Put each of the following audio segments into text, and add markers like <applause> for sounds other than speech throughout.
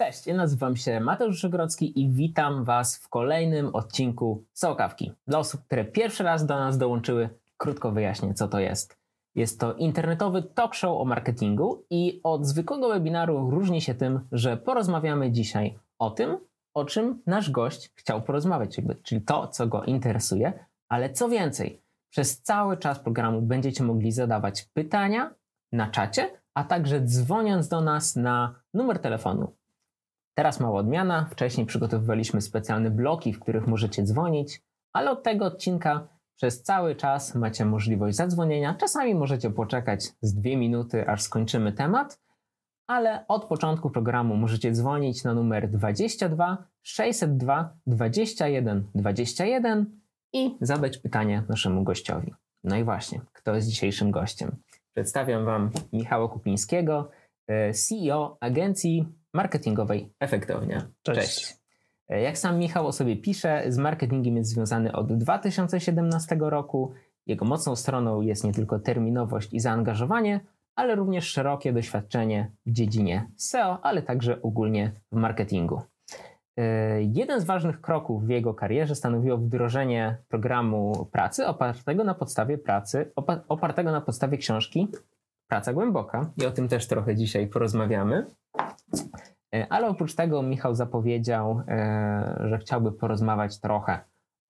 Cześć, ja nazywam się Mateusz Żegrodzki i witam Was w kolejnym odcinku Sołkawki. Dla osób, które pierwszy raz do nas dołączyły, krótko wyjaśnię, co to jest. Jest to internetowy talk show o marketingu i od zwykłego webinaru różni się tym, że porozmawiamy dzisiaj o tym, o czym nasz gość chciał porozmawiać, czyli to, co go interesuje, ale co więcej, przez cały czas programu będziecie mogli zadawać pytania na czacie, a także dzwoniąc do nas na numer telefonu Teraz mała odmiana. Wcześniej przygotowywaliśmy specjalne bloki, w których możecie dzwonić, ale od tego odcinka przez cały czas macie możliwość zadzwonienia. Czasami możecie poczekać z dwie minuty, aż skończymy temat, ale od początku programu możecie dzwonić na numer 22 602 21 21 i zadać pytanie naszemu gościowi. No i właśnie, kto jest dzisiejszym gościem? Przedstawiam Wam Michała Kupińskiego, e, CEO agencji marketingowej efektownie. Cześć. Cześć. E, jak sam Michał o sobie pisze, z marketingiem jest związany od 2017 roku. Jego mocną stroną jest nie tylko terminowość i zaangażowanie, ale również szerokie doświadczenie w dziedzinie SEO, ale także ogólnie w marketingu. E, jeden z ważnych kroków w jego karierze stanowiło wdrożenie programu pracy opartego na podstawie pracy, opartego na podstawie książki Praca Głęboka. I o tym też trochę dzisiaj porozmawiamy. E, ale oprócz tego Michał zapowiedział, e, że chciałby porozmawiać trochę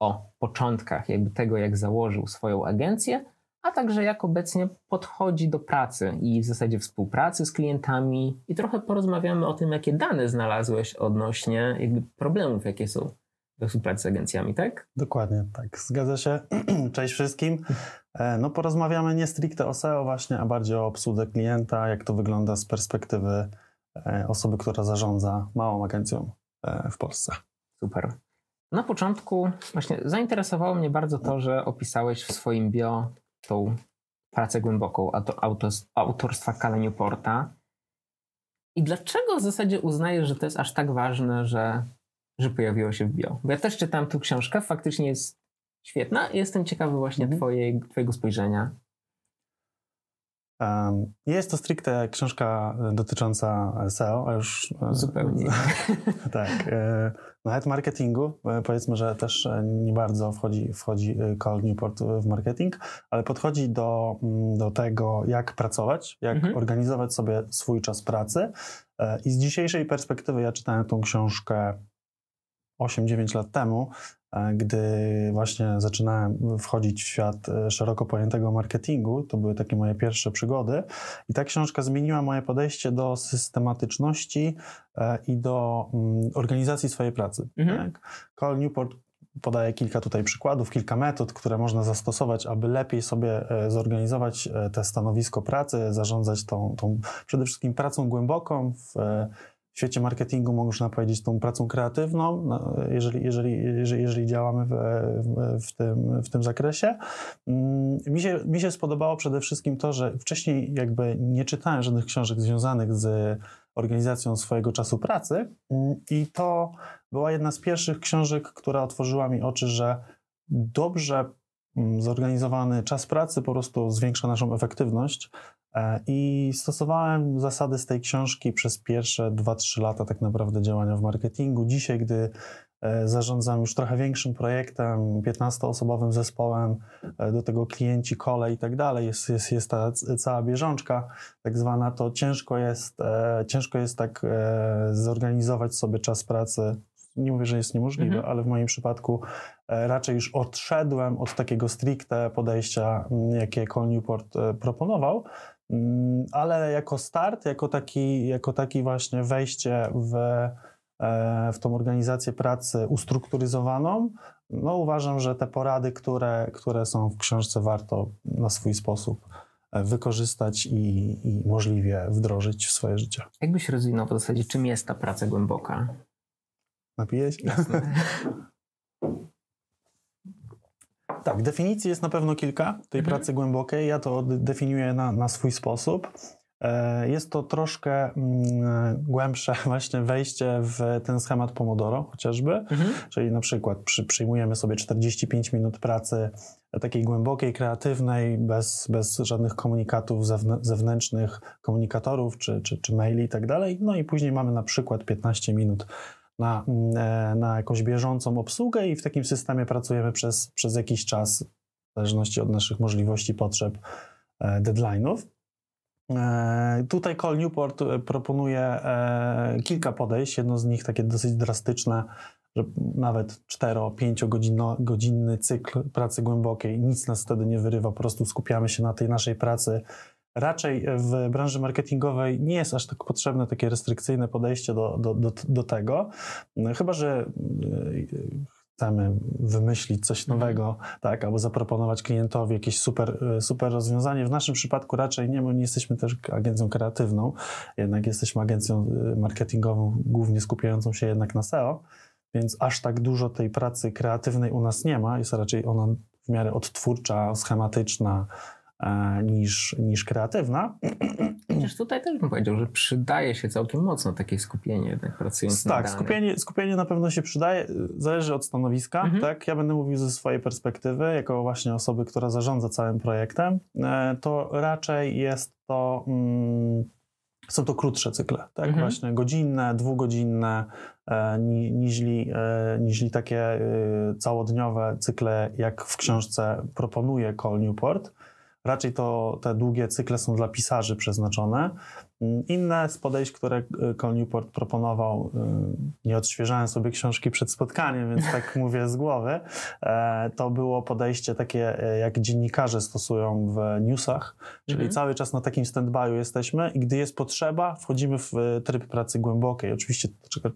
o początkach jakby tego, jak założył swoją agencję, a także jak obecnie podchodzi do pracy i w zasadzie współpracy z klientami i trochę porozmawiamy o tym, jakie dane znalazłeś odnośnie jakby problemów, jakie są współpracy z agencjami, tak? Dokładnie, tak. Zgadza się. <clears throat> Cześć wszystkim. E, no porozmawiamy nie stricte o SEO właśnie, a bardziej o obsłudze klienta, jak to wygląda z perspektywy E, osoby, która zarządza małą agencją e, w Polsce. Super. Na początku właśnie zainteresowało mnie bardzo to, że opisałeś w swoim bio tą pracę głęboką autorstwa Kala Newporta. I dlaczego w zasadzie uznajesz, że to jest aż tak ważne, że, że pojawiło się w bio? Bo ja też czytałem tu książkę, faktycznie jest świetna jestem ciekawy właśnie mm. twojej, twojego spojrzenia. Nie jest to stricte książka dotycząca SEO, a już... E, Zupełnie. <laughs> tak. E, nawet marketingu. E, powiedzmy, że też nie bardzo wchodzi, wchodzi Newport w marketing, ale podchodzi do, mm, do tego, jak pracować, jak mhm. organizować sobie swój czas pracy. I z dzisiejszej perspektywy ja czytałem tą książkę 8-9 lat temu, e, gdy właśnie zaczynałem wchodzić w świat e, szeroko pojętego marketingu, to były takie moje pierwsze przygody. I ta książka zmieniła moje podejście do systematyczności e, i do mm, organizacji swojej pracy. Mhm. Cole Newport podaje kilka tutaj przykładów, kilka metod, które można zastosować, aby lepiej sobie zorganizować te stanowisko pracy, zarządzać tą, tą przede wszystkim pracą głęboką w w świecie marketingu można powiedzieć tą pracą kreatywną, no, jeżeli, jeżeli, jeżeli, jeżeli działamy w, w, tym, w tym zakresie. Mm, mi się, mi się spodobało przede wszystkim to, że wcześniej jakby nie czytałem żadnych książek związanych z organizacją swojego czasu pracy mm, i to była jedna z pierwszych książek, która otworzyła mi oczy, że dobrze zorganizowany czas pracy po prostu zwiększa naszą efektywność, E, I stosowałem zasady z tej książki przez pierwsze 2-3 lata tak naprawdę działania w marketingu. Dzisiaj, gdy e, zarządzam już trochę większym projektem, 15-osobowym zespołem, e, do tego klienci, kole i tak dalej, jest, jest, jest ta cała bieżączka tak zwana, to ciężko jest, ciężko jest tak zorganizować sobie czas pracy nie mówię, że jest niemożliwe, mhm. ale w moim przypadku raczej już odszedłem od takiego stricte podejścia, jakie Cole Newport proponował, Mm, ale jako start, jako taki, jako taki właśnie wejście w, e, w tą organizację pracy ustrukturyzowaną, no uważam, że te porady, które, które są w książce, warto na swój sposób e, wykorzystać i, i możliwie wdrożyć w swoje życie. Jakbyś rozwinął w zasadzie, czym jest ta praca głęboka? Napiję się? <laughs> Tak, definicji jest na pewno kilka tej mhm. pracy głębokiej. Ja to definiuję na, na swój sposób. E, jest to troszkę mm, głębsze <laughs> właśnie wejście w ten schemat Pomodoro chociażby, Mhm. czyli na przykład przy, przyjmujemy sobie 45 minut pracy takiej głębokiej, kreatywnej, bez, bez żadnych komunikatów zewn- zewnętrznych, komunikatorów czy, czy, czy maili i tak dalej. No i później mamy na przykład 15 minut na, mm, e, na jakąś bieżącą obsługę i w takim systemie pracujemy przez, przez jakiś czas, w zależności od naszych możliwości, potrzeb, e, deadline'ów. E, Tutaj Call Newport proponuje kilka podejść. Jedno z nich takie dosyć drastyczne, że nawet 4-5 godzinny cykl pracy głębokiej, nic nas wtedy nie wyrywa, po prostu skupiamy się na tej naszej pracy. Raczej w branży marketingowej nie jest aż tak potrzebne takie restrykcyjne podejście do, do, do, do tego, chyba że y, chcemy wymyślić coś Mhm. nowego, tak, albo zaproponować klientowi jakieś super, y, super rozwiązanie. W naszym przypadku raczej nie, bo nie jesteśmy też agencją kreatywną, jednak jesteśmy agencją y, marketingową, głównie skupiającą się jednak na SEO, więc aż tak dużo tej pracy kreatywnej u nas nie ma, jest raczej ona w miarę odtwórcza, schematyczna e, niż, niż kreatywna. Chociaż tutaj też bym powiedział, że przydaje się całkiem mocno takie skupienie jednak pracując na Tak, danych. skupienie, skupienie na pewno się przydaje, zależy od stanowiska, Mhm. tak? Ja będę mówił ze swojej perspektywy, jako właśnie osoby, która zarządza całym projektem, e, to raczej jest to, mm, są to krótsze cykle, tak? Mhm. Właśnie godzinne, dwugodzinne, e, ni, niźli, e, niźli takie e, całodniowe cykle, jak w książce proponuje Cole Newport. Raczej to te długie cykle są dla pisarzy przeznaczone. Inne z podejść, które y, Cole Newport proponował, y, nie odświeżałem sobie książki przed spotkaniem, więc tak <laughs> mówię z głowy, e, to było podejście takie, e, jak dziennikarze stosują w newsach, czyli Mhm. cały czas na takim stand-by'u jesteśmy i gdy jest potrzeba, wchodzimy w e, tryb pracy głębokiej. Oczywiście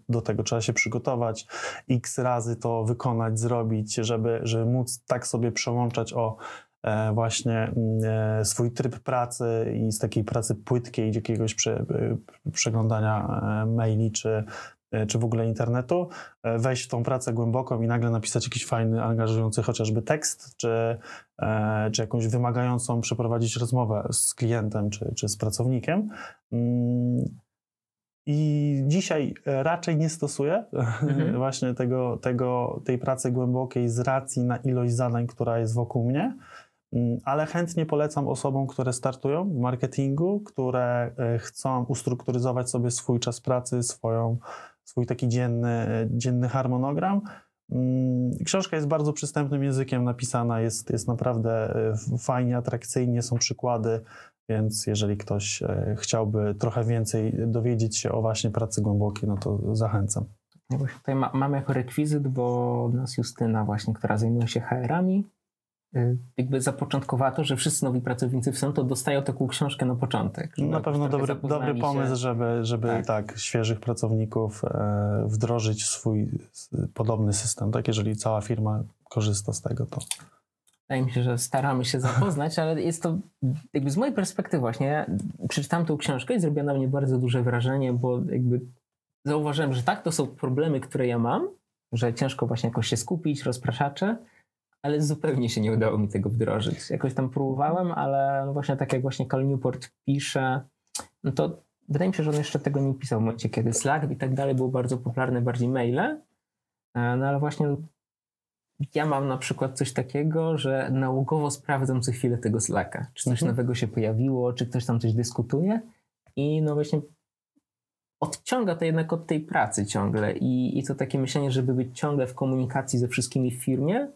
do- tego trzeba się przygotować, x razy to wykonać, zrobić, żeby, żeby móc tak sobie przełączać o e, właśnie mm, e, swój tryb pracy i z takiej pracy płytkiej, jakiegoś prze, e, przeglądania e, maili czy, e, czy w ogóle internetu, e, wejść w tą pracę głęboką i nagle napisać jakiś fajny, angażujący chociażby tekst, czy, e, czy jakąś wymagającą przeprowadzić rozmowę z klientem czy, czy z pracownikiem. Mm, I dzisiaj e, raczej nie stosuję Mhm. <laughs> właśnie tego, tego, tej pracy głębokiej z racji na ilość zadań, która jest wokół mnie, ale chętnie polecam osobom, które startują w marketingu, które e, chcą ustrukturyzować sobie swój czas pracy, swoją, swój taki dzienny, dzienny harmonogram. Mm, Książka jest bardzo przystępnym językiem napisana, jest, jest naprawdę e, fajnie, atrakcyjnie, są przykłady, więc jeżeli ktoś e, chciałby trochę więcej dowiedzieć się o właśnie pracy głębokiej, no to zachęcam. Ja właśnie tutaj ma, mam jako rekwizyt, bo od nas Justyna właśnie, która zajmuje się HR-ami, y, jakby zapoczątkowała to, że wszyscy nowi pracownicy w są, to dostają taką książkę na początek. Na pewno dobry, dobry się. pomysł, żeby, żeby Tak. tak. świeżych pracowników e, wdrożyć w swój podobny system. Tak, jeżeli cała firma korzysta z tego, to Wydaje mi się, że staramy się zapoznać, ale jest to jakby z mojej perspektywy właśnie, ja przeczytałem tą książkę i zrobiła na mnie bardzo duże wrażenie, bo jakby zauważyłem, że tak, to są problemy, które ja mam, że ciężko właśnie jakoś się skupić, rozpraszacze, ale zupełnie się nie udało mi tego wdrożyć. Jakoś tam próbowałem, ale no właśnie tak jak właśnie Cal Newport pisze, no to wydaje mi się, że on jeszcze tego nie pisał w momencie, kiedy Slack i tak dalej był bardzo popularny, bardziej maile, E, no ale właśnie ja mam na przykład coś takiego, że nałogowo sprawdzam co chwilę tego Slacka. Czy coś Mhm. nowego się pojawiło, czy ktoś tam coś dyskutuje. I no właśnie odciąga to jednak od tej pracy ciągle. I, i to takie myślenie, żeby być ciągle w komunikacji ze wszystkimi w firmie,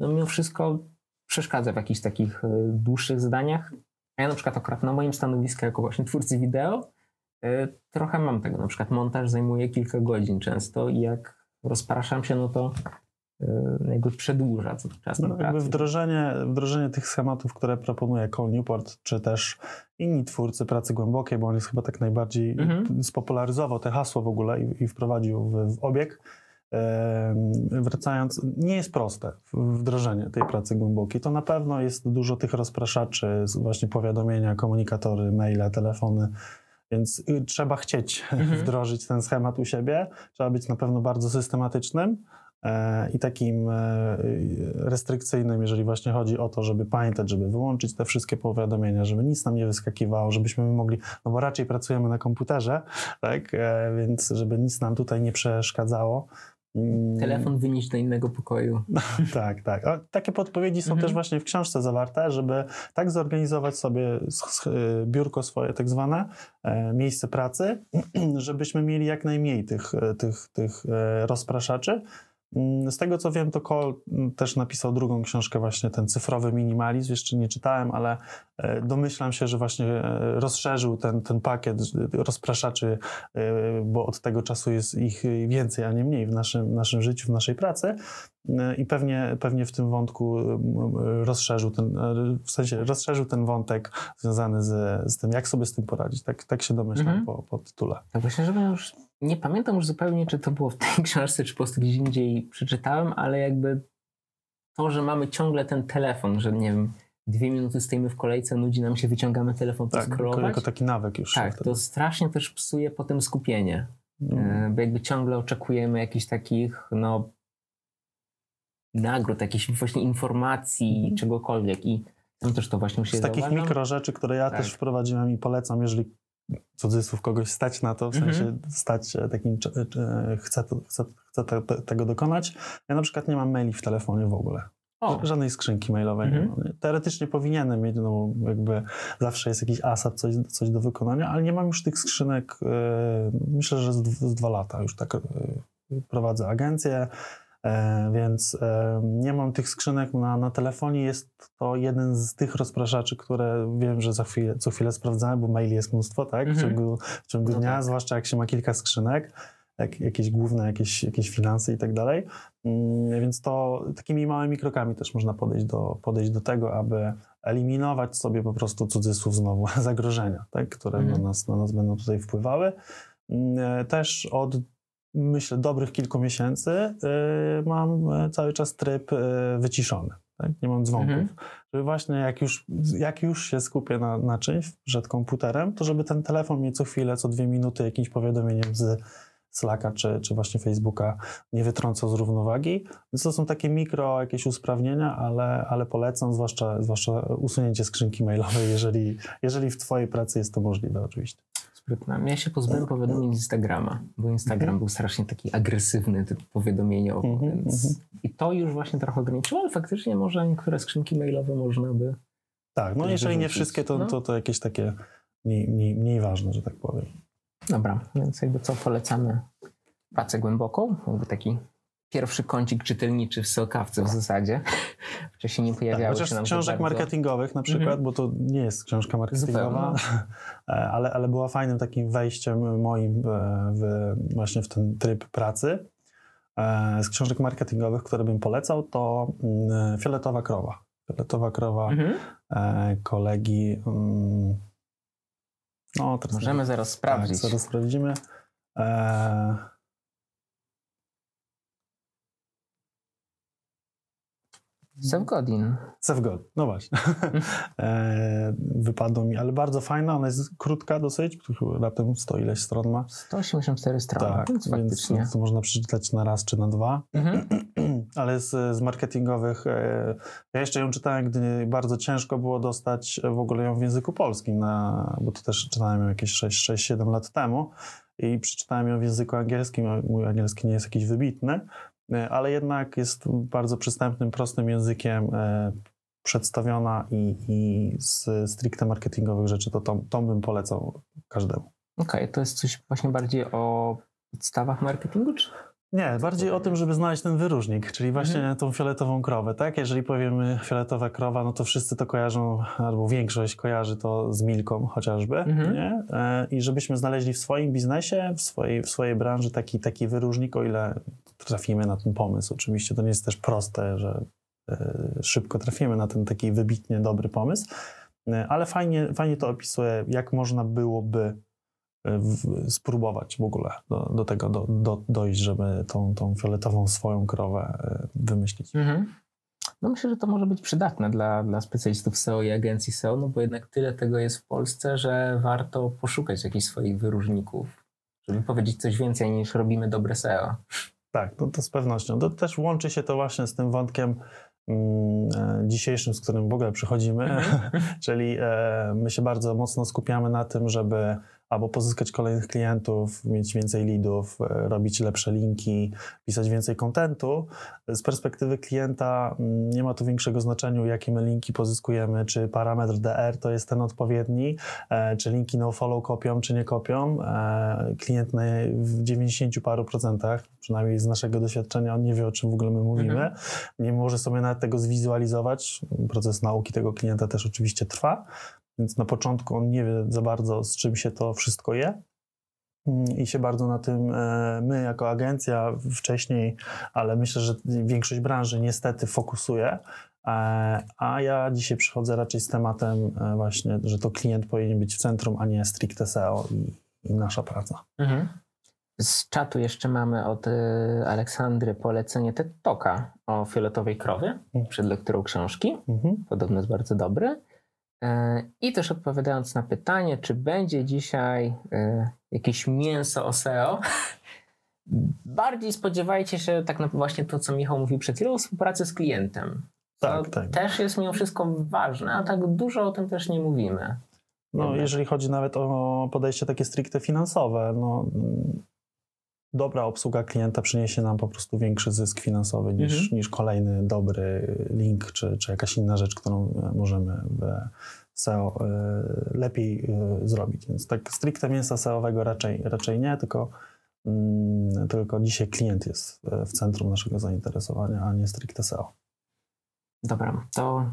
no mimo wszystko przeszkadza w jakichś takich e, dłuższych zadaniach. A ja na przykład akurat na moim stanowisku jako właśnie twórcy wideo e, trochę mam tego. Na przykład montaż zajmuje kilka godzin często i jak rozpraszam się, no to e, jakby przedłuża to czas no, wdrożenie, wdrożenie tych schematów, które proponuje Cole Newport, czy też inni twórcy pracy głębokiej, bo on jest chyba tak najbardziej Mhm. spopularyzował te hasło w ogóle i, i wprowadził w, w obieg. Wracając, nie jest proste wdrożenie tej pracy głębokiej. To na pewno jest dużo tych rozpraszaczy, właśnie powiadomienia, komunikatory, maile, telefony, więc y, trzeba chcieć <laughs> Mhm. wdrożyć ten schemat u siebie. Trzeba być na pewno bardzo systematycznym, e, i takim e, restrykcyjnym, jeżeli właśnie chodzi o to, żeby pamiętać, żeby wyłączyć te wszystkie powiadomienia, żeby nic nam nie wyskakiwało, żebyśmy mogli, no bo raczej pracujemy na komputerze, tak, e, więc żeby nic nam tutaj nie przeszkadzało. Mm, Telefon wynieść do innego pokoju. <laughs> tak, tak. A takie podpowiedzi są Mhm. też właśnie w książce zawarte, żeby tak zorganizować sobie y, biurko swoje, tak zwane, e, miejsce pracy, <clears throat> żebyśmy mieli jak najmniej tych, e, tych, tych e, rozpraszaczy. Mm, Z tego co wiem, to Cole mm, też napisał drugą książkę, właśnie ten cyfrowy minimalizm. Jeszcze nie czytałem, ale e, domyślam się, że właśnie e, rozszerzył ten, ten pakiet e, rozpraszaczy, bo od tego czasu jest ich więcej, a nie mniej w naszym, naszym życiu, w naszej pracy. I pewnie, pewnie w tym wątku e, m, rozszerzył ten, w sensie rozszerzył ten wątek związany z, z tym, jak sobie z tym poradzić. Tak, tak się domyślam Mhm. po, po tytule. Tak właśnie, żeby już nie pamiętam już zupełnie, czy to było w tej <laughs> książce, czy po prostu gdzieś indziej przeczytałem, ale jakby to, że mamy ciągle ten telefon, że nie wiem, dwie minuty stoimy w kolejce, nudzi nam się, wyciągamy telefon, Tak, poskrolować. jako taki nawyk już. Tak, to strasznie też psuje potem skupienie, Mm. bo jakby ciągle oczekujemy jakichś takich, no, nagród, jakichś właśnie informacji, Mhm. czegokolwiek i tam też to właśnie się Z takich zauważam. mikro rzeczy, które ja Tak. też wprowadziłem i polecam, jeżeli cudzysłów kogoś stać na to, w Mhm. sensie stać e, takim, czy- czy- chce, to, chce, chce te, te, tego dokonać. Ja na przykład nie mam maili w telefonie w ogóle. O, Żadnej skrzynki mailowej nie Mhm. mam. Teoretycznie powinienem mieć, no jakby zawsze jest jakiś ASAP, coś, coś do wykonania, ale nie mam już tych skrzynek, e, myślę, że z, z dwa lata już tak e, prowadzę agencję, e, więc e, nie mam tych skrzynek na, na telefonie. Jest to jeden z tych rozpraszaczy, które wiem, że za chwilę, co chwilę sprawdzałem, bo maili jest mnóstwo, tak, w Mhm. ciągu, w ciągu No dnia, tak. zwłaszcza jak się ma kilka skrzynek, jak, jakieś główne, jakieś, jakieś finanse i tak dalej. Mm, Więc to takimi małymi krokami też można podejść do, podejść do tego, aby eliminować sobie po prostu cudzysłów znowu <laughs> zagrożenia, tak, które Mhm. na, nas, na nas będą tutaj wpływały. Mm, Też od myślę dobrych kilku miesięcy y, mam y, cały czas tryb y, wyciszony. Tak? Nie mam dzwonków. Mhm. Żeby właśnie jak już, jak już się skupię na, na czymś przed komputerem, to żeby ten telefon mnie co chwilę, co dwie minuty jakimś powiadomieniem z Slacka czy, czy właśnie Facebooka nie wytrącał z równowagi. Więc to są takie mikro jakieś usprawnienia, ale, ale polecam, zwłaszcza, zwłaszcza usunięcie skrzynki mailowej, jeżeli, jeżeli w Twojej pracy jest to możliwe oczywiście. Ja się pozbyłem powiadomień z Instagrama, bo Instagram Mhm. był strasznie taki agresywny, typ powiadomieniowy, Mhm, więc mhm. i to już właśnie trochę ograniczyło, ale faktycznie może niektóre skrzynki mailowe można by... Tak, no jeżeli nie wszystkie, to, No. to, to jakieś takie mniej, mniej, mniej ważne, że tak powiem. Dobra, więc jakby co polecamy? Pracę głęboką, jakby taki pierwszy kącik czytelniczy w Sokawce w zasadzie. Wcześniej nie Tak, pojawiały chociaż się z nam książek marketingowych na przykład, Mhm. bo to nie jest książka marketingowa, <laughs> e, ale, ale była fajnym takim wejściem moim e, w, właśnie w ten tryb pracy. E, Z książek marketingowych, które bym polecał, to mm, Fioletowa Krowa. Fioletowa Krowa Mhm. kolegi... mm, No, Możemy zaraz sprawdzić. Tak, zaraz sprawdzimy. E, Seth Godin. Seth God, no właśnie. <laughs> e, wypadło mi, ale bardzo fajna, ona jest krótka dosyć, raptem 100 ileś stron ma. 184 strony, Tak, więc więc faktycznie. to można przeczytać na raz czy na dwa. Mhm. <clears throat> Ale z, z marketingowych, e, ja jeszcze ją czytałem, gdy bardzo ciężko było dostać w ogóle ją w języku polskim, na, bo to też czytałem ją jakieś 6-7 lat temu i przeczytałem ją w języku angielskim, mój angielski nie jest jakiś wybitny, e, ale jednak jest bardzo przystępnym, prostym językiem e, przedstawiona i, i z stricte marketingowych rzeczy, to tą, tą bym polecał każdemu. Okej, to jest coś właśnie bardziej o podstawach marketingu, czy? Nie, bardziej o tym, żeby znaleźć ten wyróżnik, czyli właśnie tą fioletową krowę, tak? Jeżeli powiemy fioletowa krowa, no to wszyscy to kojarzą, albo większość kojarzy to z Milką chociażby, Mhm. nie? E, I żebyśmy znaleźli w swoim biznesie, w swojej, w swojej branży taki, taki wyróżnik, o ile trafimy na ten pomysł. Oczywiście to nie jest też proste, że e, szybko trafimy na ten taki wybitnie dobry pomysł, e, ale fajnie, fajnie to opisuje, jak można byłoby e, w, spróbować w ogóle do, do tego do, do, dojść, żeby tą, tą fioletową swoją krowę wymyślić. Mhm. No myślę, że to może być przydatne dla, dla specjalistów SEO i agencji SEO, no bo jednak tyle tego jest w Polsce, że warto poszukać jakichś swoich wyróżników, żeby powiedzieć coś więcej niż robimy dobre SEO. Tak, to, to z pewnością. To też łączy się to właśnie z tym wątkiem mm, e, dzisiejszym, z którym w ogóle przychodzimy, Mhm. <laughs> czyli e, my się bardzo mocno skupiamy na tym, żeby albo pozyskać kolejnych klientów, mieć więcej leadów, e, robić lepsze linki, pisać więcej kontentu. Z perspektywy klienta mm, nie ma tu większego znaczenia, jakie my linki pozyskujemy, czy parametr DR to jest ten odpowiedni, e, czy linki nofollow kopią, czy nie kopią. E, Klient w 90 paru procentach, przynajmniej z naszego doświadczenia, on nie wie, o czym w ogóle my mówimy. Mhm. Nie może sobie nawet tego zwizualizować. Proces nauki tego klienta też oczywiście trwa, więc na początku on nie wie za bardzo, z czym się to wszystko je. Mm, I się bardzo na tym e, my, jako agencja, wcześniej, ale myślę, że większość branży niestety fokusuje. E, A ja dzisiaj przychodzę raczej z tematem, e, właśnie, że to klient powinien być w centrum, a nie stricte SEO i, i nasza praca. Mhm. Z czatu jeszcze mamy od Aleksandry polecenie TED Talka o fioletowej krowie Mhm. przed lekturą książki. Mhm. Podobno jest bardzo dobry. E, I też odpowiadając na pytanie, czy będzie dzisiaj e, jakieś mięso o SEO, <laughs> bardziej spodziewajcie się tak na właśnie to, co Michał mówił przed chwilą, współpracy z klientem. Tak, to tak. też jest mimo wszystko ważne, a tak dużo o tym też nie mówimy. No, jeżeli chodzi nawet o podejście takie stricte finansowe, no, dobra obsługa klienta przyniesie nam po prostu większy zysk finansowy niż, Mhm. niż kolejny dobry link czy, czy jakaś inna rzecz, którą e, możemy w SEO e, lepiej e, zrobić. Więc tak stricte mięsa SEO-owego raczej, raczej nie, tylko, mm, tylko dzisiaj klient jest w- centrum naszego zainteresowania, a nie stricte SEO. Dobra, to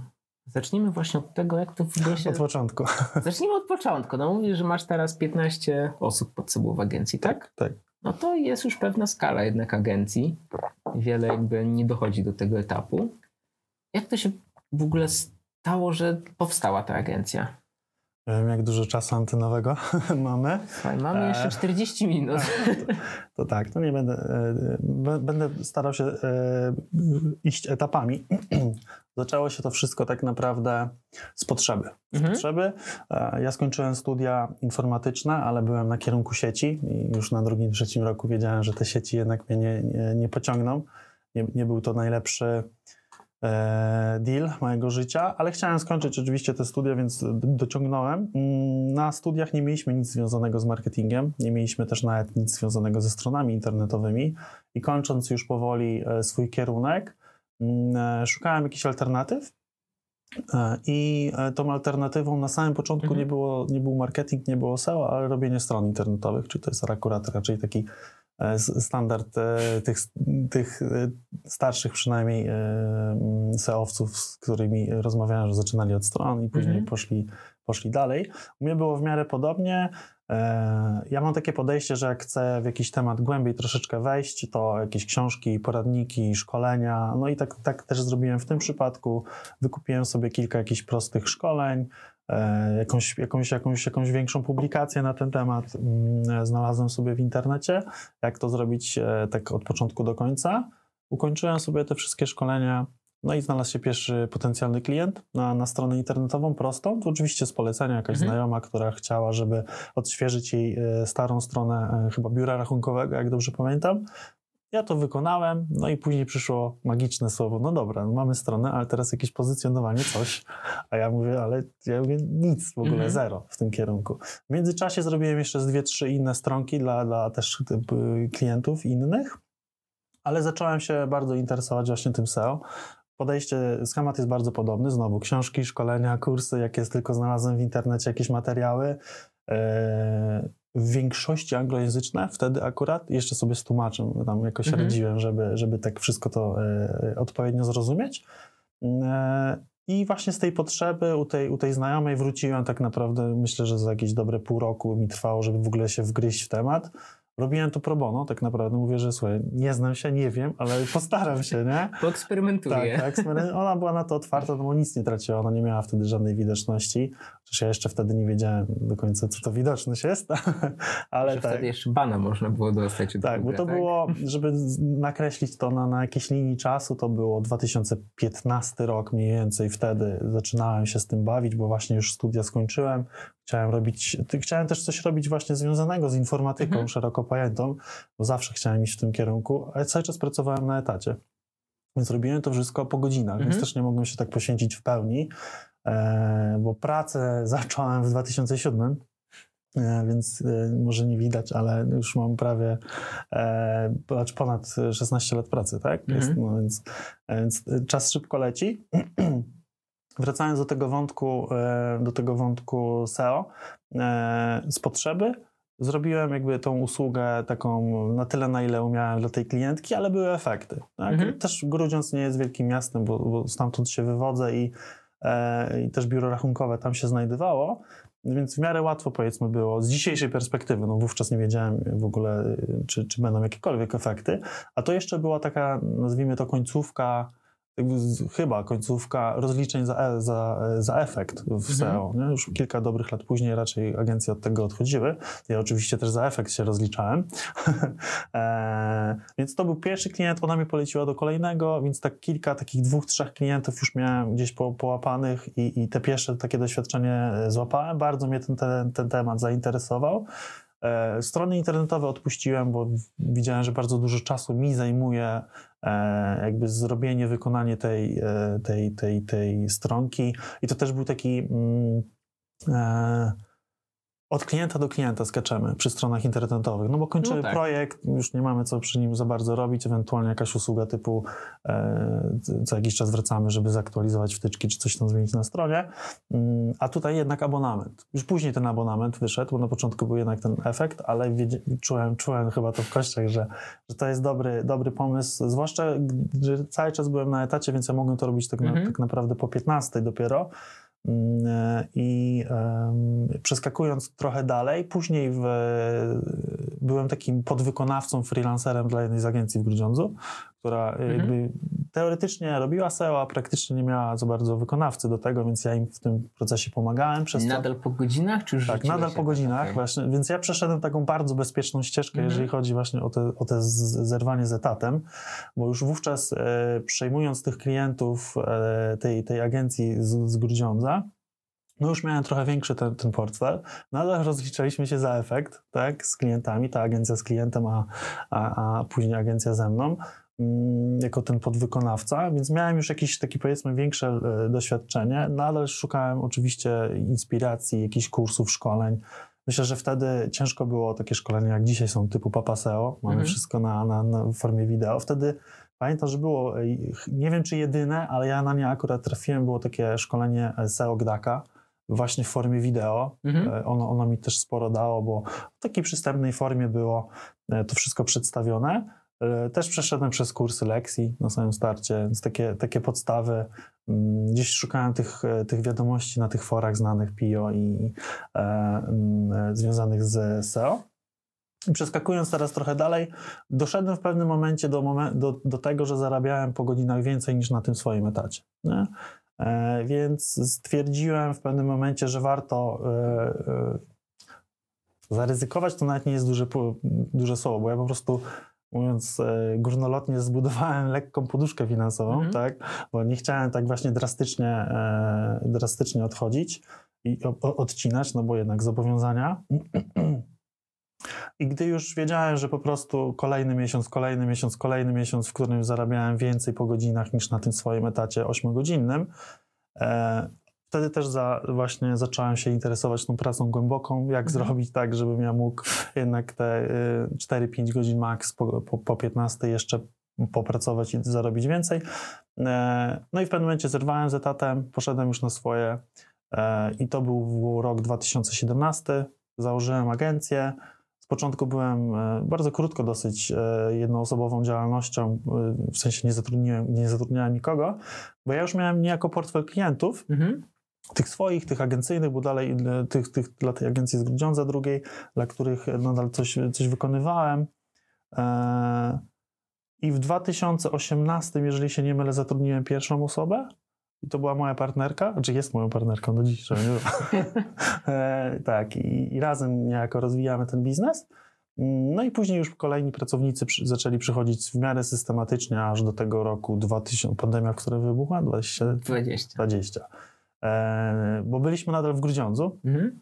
zacznijmy właśnie od tego, jak to w ogóle się... Od początku. Zacznijmy od początku. No mówisz, że masz teraz 15 osób pod sobą w agencji, tak? tak. No to jest już pewna skala jednak agencji. Wiele jakby nie dochodzi do tego etapu. Jak to się w ogóle stało, że powstała ta agencja? Wiem, jak dużo czasu antynowego <laughs> mamy. Słuchaj, mamy jeszcze 40 minut. To tak, to nie będę. e, Będę starał się e, iść etapami. <clears throat> Zaczęło się to wszystko tak naprawdę z potrzeby. Z Mhm. potrzeby. E, Ja skończyłem studia informatyczne, ale byłem na kierunku sieci i już na drugim, trzecim roku wiedziałem, że te sieci jednak mnie nie, nie, nie pociągną. Nie, nie był to najlepszy e, deal mojego życia, ale chciałem skończyć oczywiście te studia, więc dociągnąłem. Mm, Na studiach nie mieliśmy nic związanego z marketingiem, nie mieliśmy też nawet nic związanego ze stronami internetowymi i kończąc już powoli e, swój kierunek, mm, e, szukałem jakichś alternatyw. E, I e, tą alternatywą na samym początku Mhm. nie, było, nie był marketing, nie było SEO, ale robienie stron internetowych, czyli to jest akurat raczej taki e, standard e, tych, tych e, starszych przynajmniej e, mm, SEO-owców, z którymi rozmawiałem, że zaczynali od stron i później Mhm. poszli, poszli dalej. U mnie było w miarę podobnie. E, Ja mam takie podejście, że jak chcę w jakiś temat głębiej troszeczkę wejść, to jakieś książki, poradniki, szkolenia. No i tak, tak też zrobiłem w tym przypadku. Wykupiłem sobie kilka jakichś prostych szkoleń, e, jakąś, jakąś, jakąś, jakąś większą publikację na ten temat mm, znalazłem sobie w internecie, jak to zrobić e, tak od początku do końca. Ukończyłem sobie te wszystkie szkolenia, no i znalazł się pierwszy potencjalny klient na, na stronę internetową prostą. To oczywiście z polecenia jakaś Mhm. znajoma, która chciała, żeby odświeżyć jej e, starą stronę e, chyba biura rachunkowego, jak dobrze pamiętam. Ja to wykonałem, no i później przyszło magiczne słowo, no dobra, no mamy stronę, ale teraz jakieś pozycjonowanie, coś. A ja mówię, ale ja mówię nic, w ogóle Mhm. zero w tym kierunku. W międzyczasie zrobiłem jeszcze z dwie, trzy inne stronki dla, dla też y, klientów innych, ale zacząłem się bardzo interesować właśnie tym SEO. Podejście, schemat jest bardzo podobny. Znowu książki, szkolenia, kursy, jakie tylko znalazłem w internecie, jakieś materiały. Eee, w większości anglojęzyczne, wtedy akurat jeszcze sobie z tłumaczem tam jakoś Mhm. radziłem, żeby, żeby tak wszystko to e, odpowiednio zrozumieć. E, I właśnie z tej potrzeby u tej, u tej znajomej wróciłem tak naprawdę, myślę, że za jakieś dobre pół roku mi trwało, żeby w ogóle się wgryźć w temat. Robiłem to pro bono, tak naprawdę mówię, że słuchaj, nie znam się, nie wiem, ale postaram się, nie? <laughs> Poeksperymentuję. Tak, tak. Ona była na to otwarta, no bo nic nie traciła, ona nie miała wtedy żadnej widoczności. Chociaż ja jeszcze wtedy nie wiedziałem do końca, co to widoczność jest, <laughs> ale tak. wtedy jeszcze bana można było dostać Tak, bo Google'a, to było, żeby nakreślić to na, na jakiejś linii czasu, to było 2015 rok mniej więcej. Wtedy zaczynałem się z tym bawić, bo właśnie już studia skończyłem. Chciałem robić, chciałem też coś robić właśnie związanego z informatyką Mhm. szeroko pojętą, bo zawsze chciałem iść w tym kierunku, ale cały czas pracowałem na etacie. Więc robiłem to wszystko po godzinach, Mhm. więc też nie mogłem się tak poświęcić w pełni, e, bo pracę <laughs> zacząłem w 2007, e, więc e, może nie widać, ale już mam prawie e, ponad 16 lat pracy, tak? Jest, Mhm. no, więc, więc czas szybko leci. <clears throat> Wracając do tego wątku, e, do tego wątku SEO, e, z potrzeby zrobiłem jakby tą usługę taką na tyle, na ile umiałem dla tej klientki, ale były efekty. Tak? Mhm. Też Grudziądz nie jest wielkim miastem, bo, bo stamtąd się wywodzę i, e, i też biuro rachunkowe tam się znajdowało, więc w miarę łatwo powiedzmy było z dzisiejszej perspektywy, no wówczas nie wiedziałem w ogóle, czy, czy będą jakiekolwiek efekty, a to jeszcze była taka, nazwijmy to końcówka, chyba końcówka rozliczeń za, e- za, za efekt w Mhm. SEO. Nie? Już kilka dobrych lat później raczej agencje od tego odchodziły. Ja oczywiście też za efekt się rozliczałem. <laughs> e, więc to był pierwszy klient, ona mnie poleciła do kolejnego, więc tak kilka takich dwóch, trzech klientów już miałem gdzieś po, połapanych i, i te pierwsze takie doświadczenie e, złapałem. Bardzo mnie ten, ten, ten temat zainteresował. E, Strony internetowe odpuściłem, bo widziałem, że bardzo dużo czasu mi zajmuje e, jakby zrobienie, wykonanie tej, e, tej, tej, tej stronki. I to też był taki mm, e, od klienta do klienta skaczemy przy stronach internetowych, no bo kończymy No tak. projekt, już nie mamy co przy nim za bardzo robić, ewentualnie jakaś usługa typu e, co jakiś czas wracamy, żeby zaktualizować wtyczki czy coś tam zmienić na stronie, Mm, a tutaj jednak abonament. Już później ten abonament wyszedł, bo na początku był jednak ten efekt, ale wiedzie, czułem, czułem chyba to w kościach, że, że to jest dobry, dobry pomysł, zwłaszcza, że cały czas byłem na etacie, więc ja mogłem to robić tak, na, Mhm. tak naprawdę po 15 dopiero. Mm, e, I przeskakując trochę dalej, później w, byłem takim podwykonawcą, freelancerem dla jednej z agencji w Grudziądzu, która e, Mhm. teoretycznie robiła SEO, a praktycznie nie miała za bardzo wykonawcy do tego, więc ja im w tym procesie pomagałem. Przez Nadal po godzinach, czy już tak, nadal po godzinach Okej. właśnie, więc ja przeszedłem taką bardzo bezpieczną ścieżkę, Mhm. jeżeli chodzi właśnie o te, o te zerwanie z etatem, bo już wówczas e, przejmując tych klientów e, tej, tej agencji z, z Grudziądza, no już miałem trochę większy ten, ten portfel. Nadal rozliczaliśmy się za efekt, tak, z klientami, ta agencja z klientem, a, a, a później agencja ze mną jako ten podwykonawca, więc miałem już jakieś takie powiedzmy większe e, doświadczenie. Nadal szukałem oczywiście inspiracji, jakichś kursów, szkoleń. Myślę, że wtedy ciężko było takie szkolenia, jak dzisiaj są typu Papaseo. Mamy Mhm. wszystko na, na, na w formie wideo. Wtedy pamiętam, że było, e, nie wiem czy jedyne, ale ja na nie akurat trafiłem, było takie szkolenie SEO Gdaka właśnie w formie wideo. Mhm. E, Ono, ono mi też sporo dało, bo w takiej przystępnej formie było e, to wszystko przedstawione. E, Też przeszedłem przez kursy lekcji na samym starcie, więc takie, takie podstawy. mm, Gdzieś szukałem tych, e, tych wiadomości na tych forach znanych PIO i e, mm, e, związanych z SEO. Przeskakując teraz trochę dalej, doszedłem w pewnym momencie do, momen- do, do tego, że zarabiałem po godzinach więcej niż na tym swoim etacie. Nie? E, więc stwierdziłem w pewnym momencie, że warto e, zaryzykować, to nawet nie jest duże, duże słowo, bo ja po prostu mówiąc e, górnolotnie zbudowałem lekką poduszkę finansową, Mhm. tak, bo nie chciałem tak właśnie drastycznie, e, drastycznie odchodzić i o, o, odcinać, no bo jednak zobowiązania. <clears throat> I gdy już wiedziałem, że po prostu kolejny miesiąc, kolejny miesiąc, kolejny miesiąc, w którym zarabiałem więcej po godzinach niż na tym swoim etacie 8-godzinnym, e, wtedy też za, właśnie zacząłem się interesować tą pracą głęboką, jak Mhm. zrobić tak, żebym ja mógł jednak te y, 4-5 godzin max po, po, po 15 jeszcze popracować i zarobić więcej. E, no i w pewnym momencie zerwałem z etatem, poszedłem już na swoje e, i to był rok 2017. Założyłem agencję. Z początku byłem e, bardzo krótko dosyć jednoosobową działalnością, w sensie nie zatrudniłem, nie zatrudniałem nikogo, bo ja już miałem niejako portfel klientów, Mhm. Tych swoich, tych agencyjnych, bo dalej e, tych, tych dla tej agencji z Grudziądza drugiej, dla których nadal coś, coś wykonywałem. E, I w 2018, jeżeli się nie mylę, zatrudniłem pierwszą osobę. I to była moja partnerka, znaczy jest moją partnerką do dziś, nie <laughs> e, tak, i, i razem niejako rozwijamy ten biznes. No i później już kolejni pracownicy przy, zaczęli przychodzić w miarę systematycznie, aż do tego roku 2000, pandemia, która wybuchła, 20, 20. 20. E, bo byliśmy nadal w Grudziądzu, Mhm.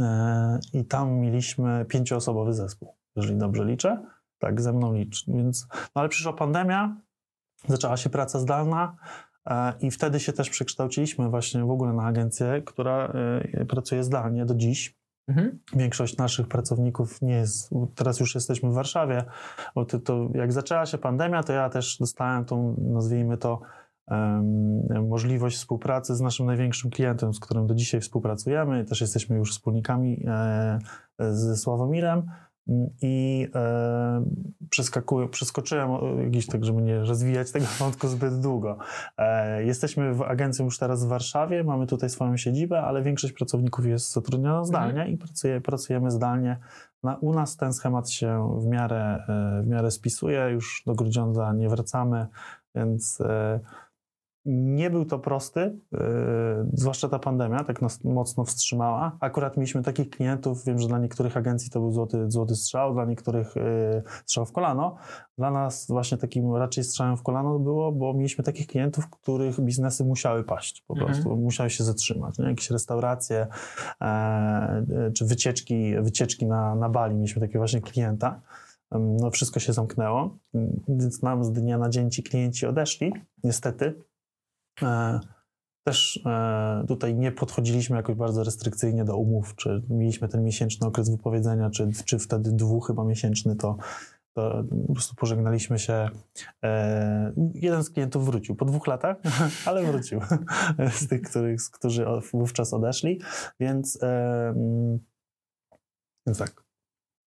E, I tam mieliśmy pięcioosobowy zespół, jeżeli dobrze liczę. Tak, ze mną licz. Więc, no ale przyszła pandemia, zaczęła się praca zdalna e, i wtedy się też przekształciliśmy właśnie w ogóle na agencję, która pracuje zdalnie do dziś. Mhm. Większość naszych pracowników nie jest, teraz już jesteśmy w Warszawie, bo to, to jak zaczęła się pandemia, to ja też dostałem tą, nazwijmy to, możliwość współpracy z naszym największym klientem, z którym do dzisiaj współpracujemy. Też jesteśmy już wspólnikami e, ze Sławomirem. I e, przeskoczyłem jakiś tak, żeby nie rozwijać tego wątku zbyt długo. E, jesteśmy w agencji już teraz w Warszawie, mamy tutaj swoją siedzibę, ale większość pracowników jest zatrudniona zdalnie i pracuje, pracujemy zdalnie. Na, u nas ten schemat się w miarę, w miarę spisuje, już do Grudziądza nie wracamy, więc e, nie był to prosty, e, zwłaszcza ta pandemia tak nas mocno wstrzymała. Akurat mieliśmy takich klientów, wiem, że dla niektórych agencji to był złoty, złoty strzał, dla niektórych e, strzał w kolano. Dla nas właśnie takim raczej strzałem w kolano było, bo mieliśmy takich klientów, których biznesy musiały paść, po Mhm. prostu musiały się zatrzymać. Nie? Jakieś restauracje e, e, czy wycieczki, wycieczki na, na Bali. Mieliśmy takiego właśnie klienta. No, wszystko się zamknęło, więc nam z dnia na dzień ci klienci odeszli, niestety. E, Też e, tutaj nie podchodziliśmy jakoś bardzo restrykcyjnie do umów, czy mieliśmy ten miesięczny okres wypowiedzenia, czy, czy wtedy dwóch chyba miesięczny, to, to po prostu pożegnaliśmy się. E, jeden z klientów wrócił po dwóch latach, ale wrócił <laughs> z tych, których, z którzy wówczas odeszli, więc, mm, więc tak.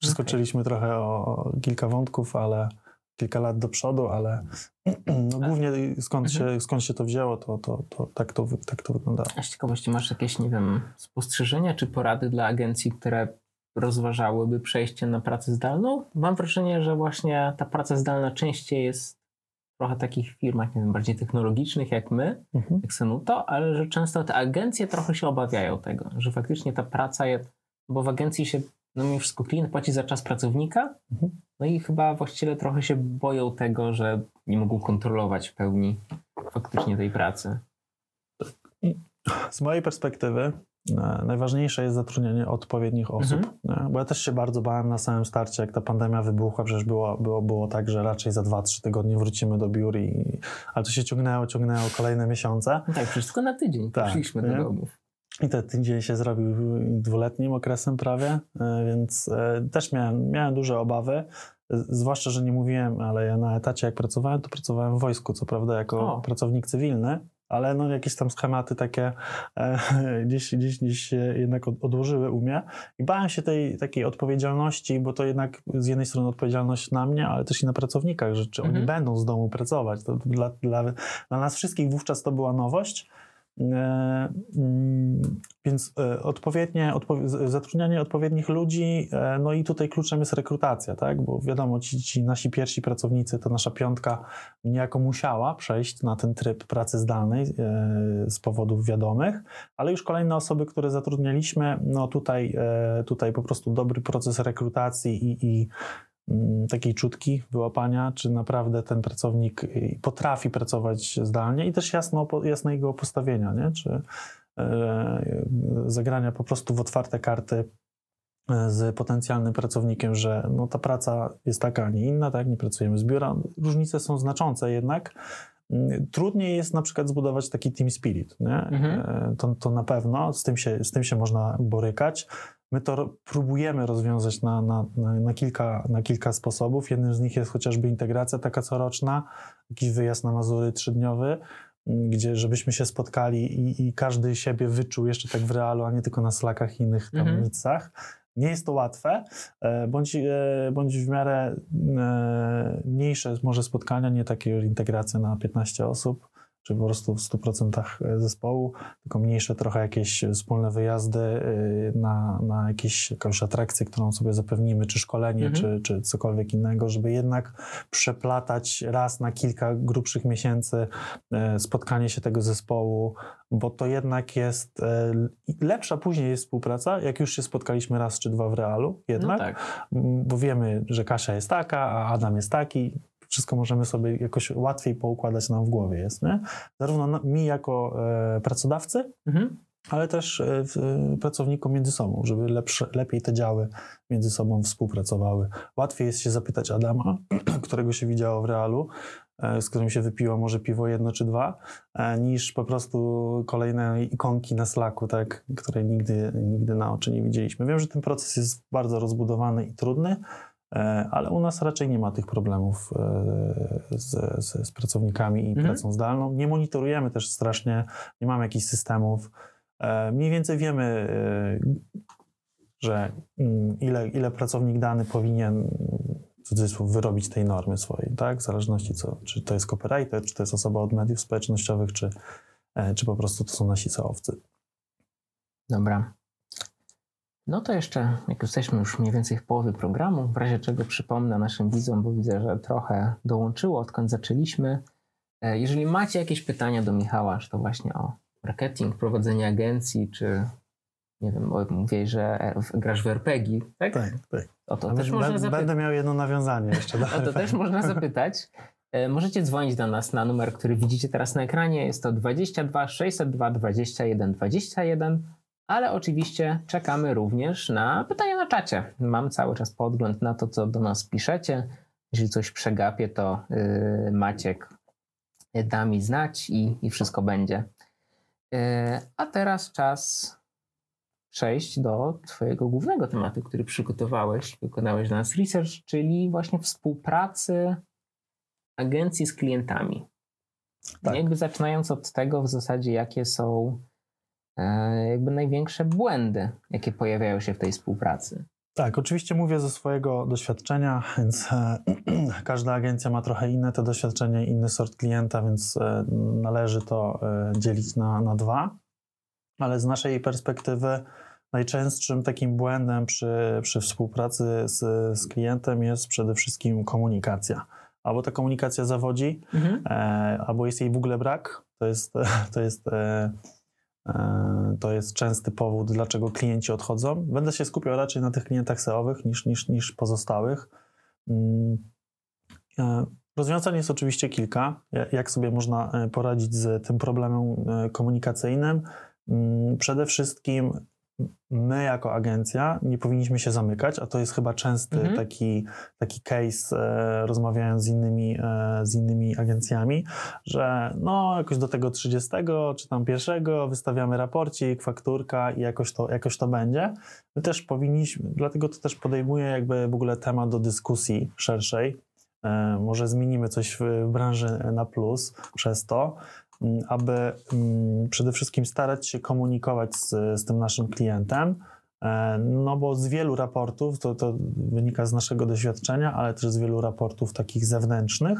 Przeskoczyliśmy trochę o, o kilka wątków, ale kilka lat do przodu, ale <clears throat> no, głównie skąd się, skąd się to wzięło, to, to, to, tak, to tak to wyglądało. A z ciekawości masz jakieś, nie wiem, spostrzeżenia czy porady dla agencji, które rozważałyby przejście na pracę zdalną? Mam wrażenie, że właśnie ta praca zdalna częściej jest w trochę takich firmach, nie wiem, bardziej technologicznych jak my, Mhm. jak Senuto, ale że często te agencje trochę się obawiają tego, że faktycznie ta praca jest, bo w agencji się, no mimo wszystko klient płaci za czas pracownika, Mhm. No i chyba właściciele trochę się boją tego, że nie mogą kontrolować w pełni faktycznie tej pracy. Z mojej perspektywy e, najważniejsze jest zatrudnienie odpowiednich osób, Mhm. bo ja też się bardzo bałem na samym starcie, jak ta pandemia wybuchła, przecież było, było, było tak, że raczej za 2-3 tygodnie wrócimy do biur, i, ale to się ciągnęło, ciągnęło kolejne miesiące. No tak, wszystko na tydzień. Tak, Poszliśmy do domów. I ten tydzień się zrobił dwuletnim okresem prawie, e, więc e, też miałem, miałem duże obawy. E, Zwłaszcza, że nie mówiłem, ale ja na etacie jak pracowałem, to pracowałem w wojsku, co prawda jako O. pracownik cywilny, ale no jakieś tam schematy takie e, <laughs> gdzieś, gdzieś, gdzieś się jednak od- odłożyły u mnie i bałem się tej takiej odpowiedzialności, bo to jednak z jednej strony odpowiedzialność na mnie, ale też i na pracownikach, że czy oni Mhm. będą z domu pracować. To dla, dla, dla nas wszystkich wówczas to była nowość. E, mm, Więc e, odpowiednie, zatrudnianie odpowiednich ludzi, e, no i tutaj kluczem jest rekrutacja, tak? Bo wiadomo, ci, ci nasi pierwsi pracownicy, to nasza piątka niejako musiała przejść na ten tryb pracy zdalnej z powodów wiadomych, ale już kolejne osoby, które zatrudnialiśmy, no tutaj, tutaj po prostu dobry proces rekrutacji i, i takiej czutki wyłapania, czy naprawdę ten pracownik y, potrafi pracować zdalnie i też jasno, jasnego postawienia, nie? czy e, zagrania po prostu w otwarte karty e, z potencjalnym pracownikiem, że no, ta praca jest taka, a nie inna, tak? nie pracujemy z biura. Różnice są znaczące jednak. Mm, Trudniej jest na przykład zbudować taki team spirit. Nie? Mhm. E, To, to na pewno, z tym, się, z tym się można borykać. My to próbujemy rozwiązać na, na, na, kilka, na kilka sposobów. Jednym z nich jest chociażby integracja taka coroczna, jakiś wyjazd na Mazury trzydniowy, gdzie żebyśmy się spotkali i, i każdy siebie wyczuł jeszcze tak w realu, a nie tylko na slakach i innych tam Mhm. nicach. Nie jest to łatwe, e, bądź, e, bądź w miarę e, mniejsze może spotkania, nie takie integracje na 15 osób, czy po prostu w 100% zespołu, tylko mniejsze trochę jakieś wspólne wyjazdy y, na, na jakieś, jakąś atrakcję, którą sobie zapewnimy, czy szkolenie, Mhm. czy, czy cokolwiek innego, żeby jednak przeplatać raz na kilka grubszych miesięcy e, spotkanie się tego zespołu, bo to jednak jest e, lepsza później jest współpraca, jak już się spotkaliśmy raz czy dwa w realu, jednak, No tak. bo wiemy, że Kasia jest taka, a Adam jest taki. Wszystko możemy sobie jakoś łatwiej poukładać nam w głowie jest, nie? Zarówno mi jako e, pracodawcy, Mhm. ale też e, e, pracownikom między sobą, żeby lepsze, lepiej te działy między sobą współpracowały. Łatwiej jest się zapytać Adama, <clears throat> którego się widziało w realu, z którym się wypiło może piwo jedno czy dwa, niż po prostu kolejne ikonki na Slacku, tak, której nigdy, nigdy na oczy nie widzieliśmy. Wiem, że ten proces jest bardzo rozbudowany i trudny, ale u nas raczej nie ma tych problemów e, z, z, z pracownikami i Mhm. pracą zdalną. Nie monitorujemy też strasznie, nie mamy jakichś systemów. E, Mniej więcej wiemy, e, że mm, ile, ile pracownik dany powinien w cudzysłów wyrobić tej normy swojej, tak? W zależności co, czy to jest copywriter, czy to jest osoba od mediów społecznościowych, czy, e, czy po prostu to są nasi seowcy. Dobra. No to jeszcze, jak jesteśmy już mniej więcej w połowie programu, w razie czego przypomnę naszym widzom, bo widzę, że trochę dołączyło, odkąd zaczęliśmy. E, Jeżeli macie jakieś pytania do Michała, czy to właśnie o marketing, prowadzenie agencji, czy nie wiem, mówię, że w- grasz w RPG, tak? Tak, tak. O to A też będę- można zapytać. Będę miał jedno nawiązanie jeszcze. Do O to też można zapytać. E, Możecie dzwonić do nas na numer, który widzicie teraz na ekranie. Jest to 22 602 21 21, ale oczywiście czekamy również na pytania na czacie. Mam cały czas podgląd na to, co do nas piszecie. Jeżeli coś przegapię, to yy, Maciek da mi znać i, i wszystko będzie. Yy, a teraz czas przejść do Twojego głównego tematu, który przygotowałeś, wykonałeś dla nas research, czyli właśnie współpracy agencji z klientami. Tak. Jakby zaczynając od tego w zasadzie, jakie są jakby największe błędy, jakie pojawiają się w tej współpracy. Tak, oczywiście mówię ze swojego doświadczenia, więc e, <clears throat> każda agencja ma trochę inne to doświadczenie, inny sort klienta, więc e, należy to e, dzielić na, na dwa. Ale z naszej perspektywy najczęstszym takim błędem przy, przy współpracy z, z klientem jest przede wszystkim komunikacja. Albo ta komunikacja zawodzi, e, albo jest jej w ogóle brak. To jest, <laughs> to jest, e, e, to jest częsty powód, dlaczego klienci odchodzą. Będę się skupiał raczej na tych klientach SEO-owych niż, niż, niż pozostałych. Mm, e, Rozwiązań jest oczywiście kilka. Ja- Jak sobie można e, poradzić z tym problemem e, komunikacyjnym? Mm, Przede wszystkim my jako agencja nie powinniśmy się zamykać, a to jest chyba częsty Mhm. taki, taki case, e, rozmawiając z innymi, e, z innymi agencjami, że no jakoś do tego 30 czy tam pierwszego wystawiamy raporcik, fakturka i jakoś to, jakoś to będzie. My też powinniśmy, dlatego to też podejmuje jakby w ogóle temat do dyskusji szerszej. E, Może zmienimy coś w, branży na plus przez to, aby mm, przede wszystkim starać się komunikować z, z tym naszym klientem. E, No bo z wielu raportów, to, to wynika z naszego doświadczenia, ale też z wielu raportów takich zewnętrznych,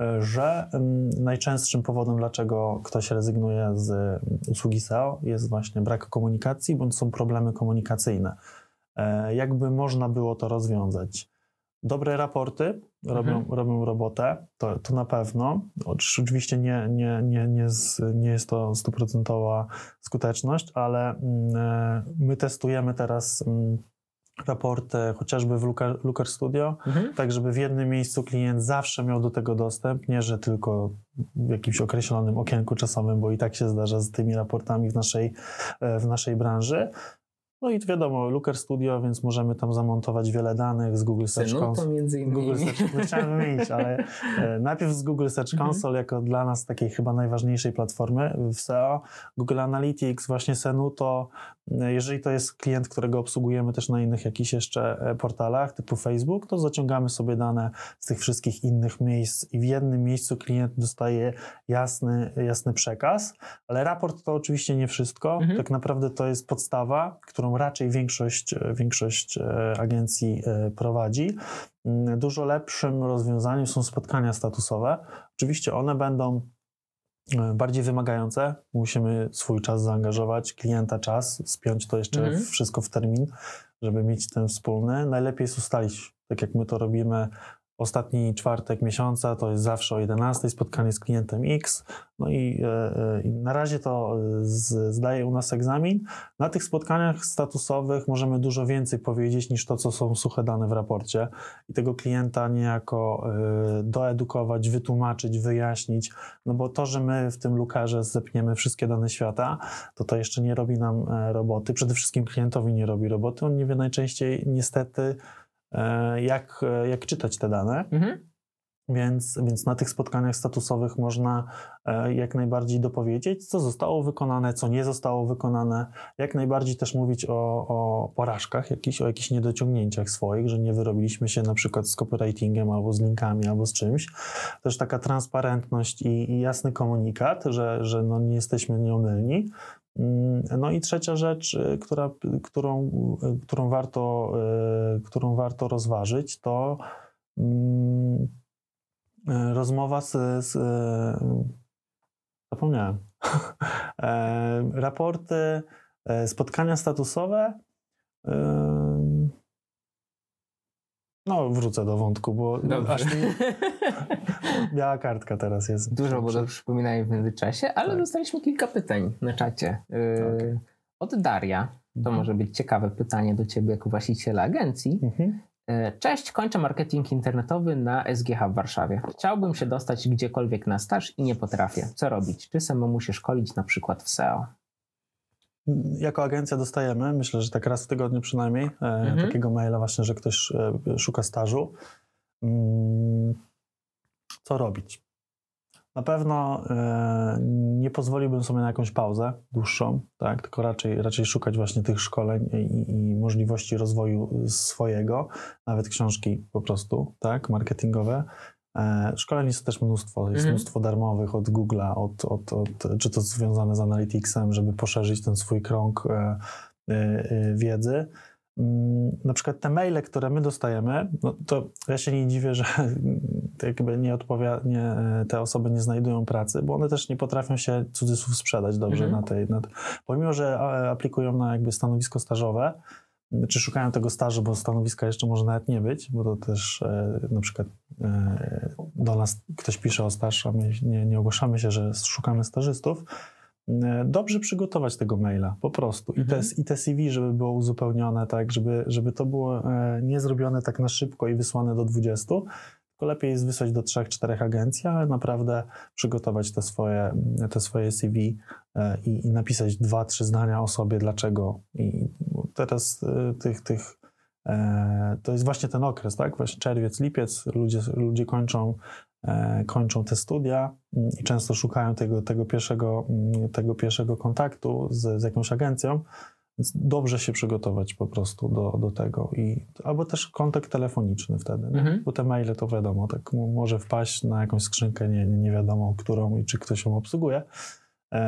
e, że mm, najczęstszym powodem, dlaczego ktoś rezygnuje z mm, usługi SEO, jest właśnie brak komunikacji bądź są problemy komunikacyjne. E, Jakby można było to rozwiązać? Dobre raporty robią, Mhm. robią robotę, to, to na pewno. Oczywiście nie, nie, nie, nie, z, nie jest to stuprocentowa skuteczność, ale mm, e, my testujemy teraz mm, raporty chociażby w Looker, Looker Studio, Mhm. tak żeby w jednym miejscu klient zawsze miał do tego dostęp, nie że tylko w jakimś określonym okienku czasowym, bo i tak się zdarza z tymi raportami w naszej, e, w naszej branży. No i wiadomo, Looker Studio, więc możemy tam zamontować wiele danych z Google Search Console. to między innymi. Google Search, no chciałem wymienić, ale e, najpierw z Google Search Mhm. Console jako dla nas takiej chyba najważniejszej platformy w SEO. Google Analytics, właśnie Senu, to e, jeżeli to jest klient, którego obsługujemy też na innych jakichś jeszcze e, portalach typu Facebook, to zaciągamy sobie dane z tych wszystkich innych miejsc i w jednym miejscu klient dostaje jasny, jasny przekaz, ale raport to oczywiście nie wszystko. Mhm. Tak naprawdę to jest podstawa, którą raczej większość, e, większość e, agencji e, prowadzi. Mm, Dużo lepszym rozwiązaniem są spotkania statusowe. Oczywiście one będą bardziej wymagające. Musimy swój czas zaangażować, klienta czas, spiąć to jeszcze Mhm. wszystko w termin, żeby mieć ten wspólny. Najlepiej jest ustalić, tak jak my to robimy, ostatni czwartek miesiąca to jest zawsze o 11 spotkanie z klientem X. No i, e, e, na razie to z, zdaje u nas egzamin. Na tych spotkaniach statusowych możemy dużo więcej powiedzieć niż to, co są suche dane w raporcie i tego klienta niejako e, doedukować, wytłumaczyć, wyjaśnić, no bo to, że my w tym lukarze zepniemy wszystkie dane świata, to to jeszcze nie robi nam e, roboty. Przede wszystkim klientowi nie robi roboty. On nie wie najczęściej niestety, e, jak, e, jak czytać te dane. Mhm. Więc, więc na tych spotkaniach statusowych można e, jak najbardziej dopowiedzieć, co zostało wykonane, co nie zostało wykonane. Jak najbardziej też mówić o, o porażkach, jakichś, o jakichś niedociągnięciach swoich, że nie wyrobiliśmy się na przykład z copywritingiem albo z linkami, albo z czymś. Też taka transparentność i, i jasny komunikat, że, że no nie jesteśmy nieomylni. Mm, No i trzecia rzecz, y, która, którą, y, którą, warto, y, którą warto rozważyć, to mm, rozmowa z. z zapomniałem. <laughs> E, Raporty, e, spotkania statusowe. No, wrócę do wątku, bo Dobrze. aż mi <laughs> <laughs> biała kartka teraz jest. Dużo było do przypominania w międzyczasie, ale Tak. dostaliśmy kilka pytań na czacie. Yy, Od Daria. To Mhm. może być ciekawe pytanie do ciebie jako właściciela agencji. Mhm. Yy, Cześć, kończę marketing internetowy na SGH w Warszawie. Chciałbym się dostać gdziekolwiek na staż i nie potrafię. Co robić? Czy samemu się szkolić na przykład w SEO? Jako agencja dostajemy, myślę, że tak raz w tygodniu przynajmniej, e, Mhm. takiego maila właśnie, że ktoś e, szuka stażu. Co robić? Na pewno e, nie pozwoliłbym sobie na jakąś pauzę dłuższą, tak? tylko raczej, raczej szukać właśnie tych szkoleń i, i możliwości rozwoju swojego, nawet książki po prostu, tak, marketingowe. E, Szkoleń jest też mnóstwo, jest Mhm. mnóstwo darmowych od Google'a, od, od, od, czy to związane z Analyticsem, żeby poszerzyć ten swój krąg e, e, e, wiedzy. Mm, Na przykład te maile, które my dostajemy, no to ja się nie dziwię, że <laughs> jakby nie odpowia, nie, te osoby nie znajdują pracy, bo one też nie potrafią się cudzysłów sprzedać dobrze Mhm. na tej. Na, pomimo, że aplikują na jakby stanowisko stażowe, czy szukają tego stażu, bo stanowiska jeszcze może nawet nie być, bo to też e, na przykład e, do nas ktoś pisze o staż, a my nie, nie ogłaszamy się, że szukamy stażystów. E, Dobrze przygotować tego maila, po prostu. I, Mhm. te, I te CV, żeby było uzupełnione tak, żeby, żeby to było e, nie zrobione tak na szybko i wysłane do 20, tylko lepiej jest wysłać do 3-4 agencji, ale naprawdę przygotować te swoje, te swoje CV e, i, i napisać dwa, trzy zdania o sobie, dlaczego. I teraz tych, tych to jest właśnie ten okres, tak? Właśnie czerwiec, lipiec, ludzie, ludzie kończą, kończą te studia mm, i często szukają tego, tego, pierwszego, mm, tego pierwszego kontaktu z, z jakąś agencją. Więc dobrze się przygotować po prostu do, do tego. I, albo też kontakt telefoniczny wtedy. Mhm. Bo te maile to wiadomo, tak może wpaść na jakąś skrzynkę, nie, nie wiadomo którą i czy ktoś ją obsługuje. E,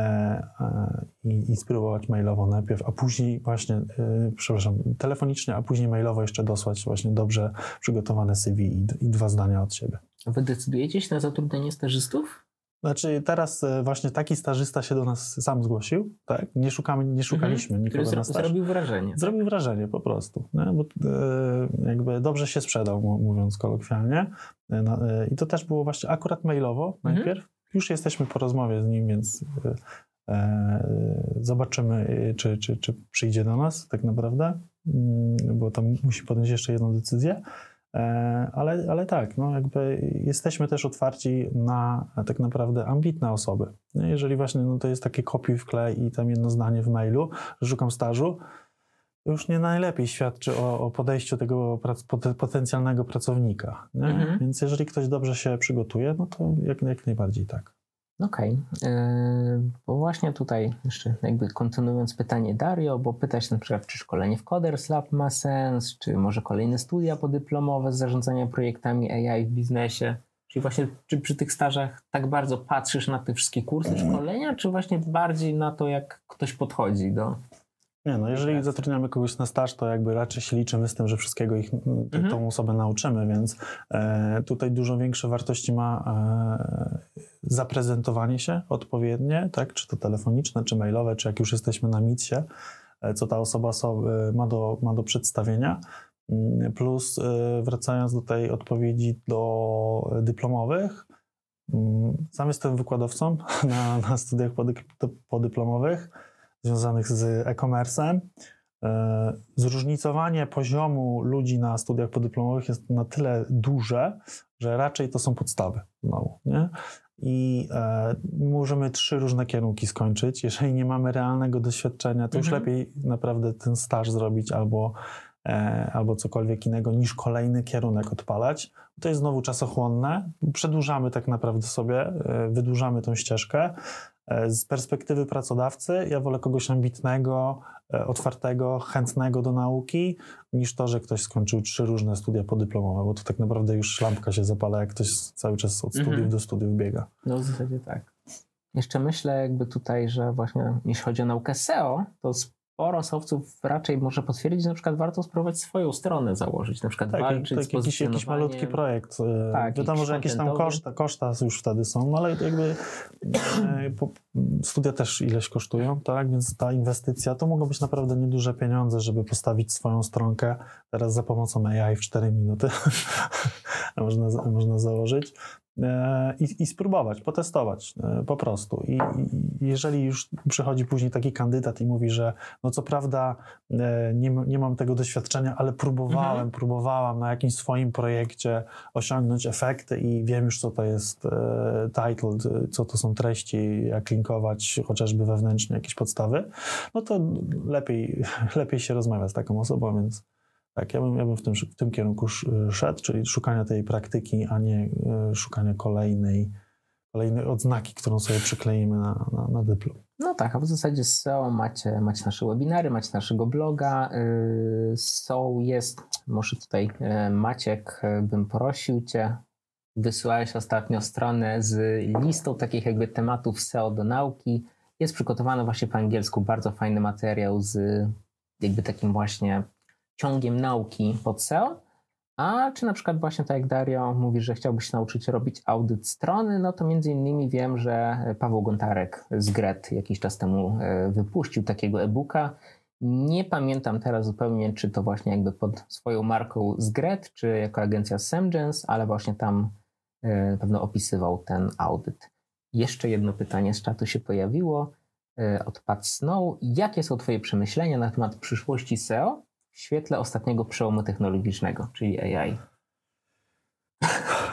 e, i, i spróbować mailowo najpierw, a później właśnie, e, przepraszam, telefonicznie, a później mailowo jeszcze dosłać właśnie dobrze przygotowane CV i, i dwa zdania od siebie. Wy decydujecie się na zatrudnienie stażystów? Znaczy teraz e, właśnie taki stażysta się do nas sam zgłosił, tak? Nie, szukamy, nie szukaliśmy Mhm. Który nikogo na staż. zrobił wrażenie. Zrobił wrażenie po prostu, nie? bo e, jakby dobrze się sprzedał, mówiąc kolokwialnie. E, I to też było właśnie akurat mailowo Mhm. najpierw. Już jesteśmy po rozmowie z nim, więc zobaczymy, czy, czy, czy przyjdzie do nas tak naprawdę, Mm, bo tam musi podjąć jeszcze jedną decyzję. E, Ale, ale tak, no jakby jesteśmy też otwarci na tak naprawdę ambitne osoby. Nie? Jeżeli właśnie no to jest takie kopiuj w klej i tam jedno zdanie w mailu, że szukam stażu, to już nie najlepiej świadczy o, o podejściu tego prac, pot- potencjalnego pracownika. Mhm. Więc jeżeli ktoś dobrze się przygotuje, no to jak, jak najbardziej tak. Okej, Yy, bo właśnie tutaj jeszcze jakby kontynuując pytanie Dario, bo pytać na przykład, czy szkolenie w Coders Lab ma sens, czy może kolejne studia podyplomowe z zarządzania projektami AI w biznesie, czyli właśnie czy przy tych stażach tak bardzo patrzysz na te wszystkie kursy, szkolenia, czy właśnie bardziej na to, jak ktoś podchodzi do... Nie, no jeżeli zatrudniamy kogoś na staż, to jakby raczej się liczymy z tym, że wszystkiego ich, Mhm. tą osobę nauczymy, więc e, tutaj dużo większe wartości ma e, zaprezentowanie się odpowiednie, tak, czy to telefoniczne, czy mailowe, czy jak już jesteśmy na mitsie, e, co ta osoba so, e, ma, do, ma do przedstawienia. Mm, Plus y, wracając do tej odpowiedzi do dyplomowych, mm, sam jestem wykładowcą <laughs> na, na studiach podyplomowych związanych z e-commerce'em. E, Zróżnicowanie poziomu ludzi na studiach podyplomowych jest na tyle duże, że raczej to są podstawy znowu, nie? I e, możemy trzy różne kierunki skończyć. Jeżeli nie mamy realnego doświadczenia, to już Mhm. lepiej naprawdę ten staż zrobić albo, e, albo cokolwiek innego niż kolejny kierunek odpalać. To jest znowu czasochłonne. Przedłużamy tak naprawdę sobie, e, wydłużamy tą ścieżkę. E, Z perspektywy pracodawcy ja wolę kogoś ambitnego, e, otwartego, chętnego do nauki, niż to, że ktoś skończył trzy różne studia podyplomowe, bo to tak naprawdę już lampka się zapala, jak ktoś cały czas od studiów Mhm. do studiów biega. No w zasadzie tak. Jeszcze myślę jakby tutaj, że właśnie jeśli chodzi o naukę SEO, to sporo sowców raczej może potwierdzić, że na przykład warto spróbować swoją stronę założyć, na przykład Tak, walczyć tak z jakiś, jakiś malutki projekt. e, Tak, Wiadomo, że jakieś tam koszta, koszta już wtedy są, no ale jakby e, studia też ileś kosztują, tak? Więc ta inwestycja to mogą być naprawdę nieduże pieniądze, żeby postawić swoją stronkę teraz za pomocą AI w 4 minuty. <laughs> można, można założyć. E, I, I spróbować, potestować e, po prostu. I, I jeżeli już przychodzi później taki kandydat i mówi, że no co prawda e, nie, nie mam tego doświadczenia, ale próbowałem, Mhm. próbowałam na jakimś swoim projekcie osiągnąć efekty i wiem już, co to jest title, co to są treści, jak linkować chociażby wewnętrznie jakieś podstawy, no to lepiej, <laughs> lepiej się rozmawia z taką osobą, więc tak, ja bym, ja bym w, tym, w tym kierunku sz- szedł, czyli szukania tej praktyki, a nie e, szukania kolejnej, kolejnej odznaki, którą sobie przykleimy na, na, na dyplom. No tak, a w zasadzie z SEO macie, macie nasze webinary, macie naszego bloga. Yy, SEO jest, może tutaj yy, Maciek, bym prosił Cię, wysyłałeś ostatnio stronę z listą takich jakby tematów SEO do nauki. Jest przygotowany właśnie po angielsku bardzo fajny materiał z jakby takim właśnie ciągiem nauki pod SEO. A czy na przykład właśnie tak jak Dario mówi, że chciałbyś nauczyć robić audyt strony, no to między innymi wiem, że Paweł Gontarek z Gret jakiś czas temu e, wypuścił takiego e-booka. Nie pamiętam teraz zupełnie, czy to właśnie jakby pod swoją marką z Gret, czy jako agencja Semgens, ale właśnie tam e, pewno opisywał ten audyt. Jeszcze jedno pytanie z czatu się pojawiło e, od Pat Snow. Jakie są Twoje przemyślenia na temat przyszłości SEO świetle ostatniego przełomu technologicznego, czyli AI?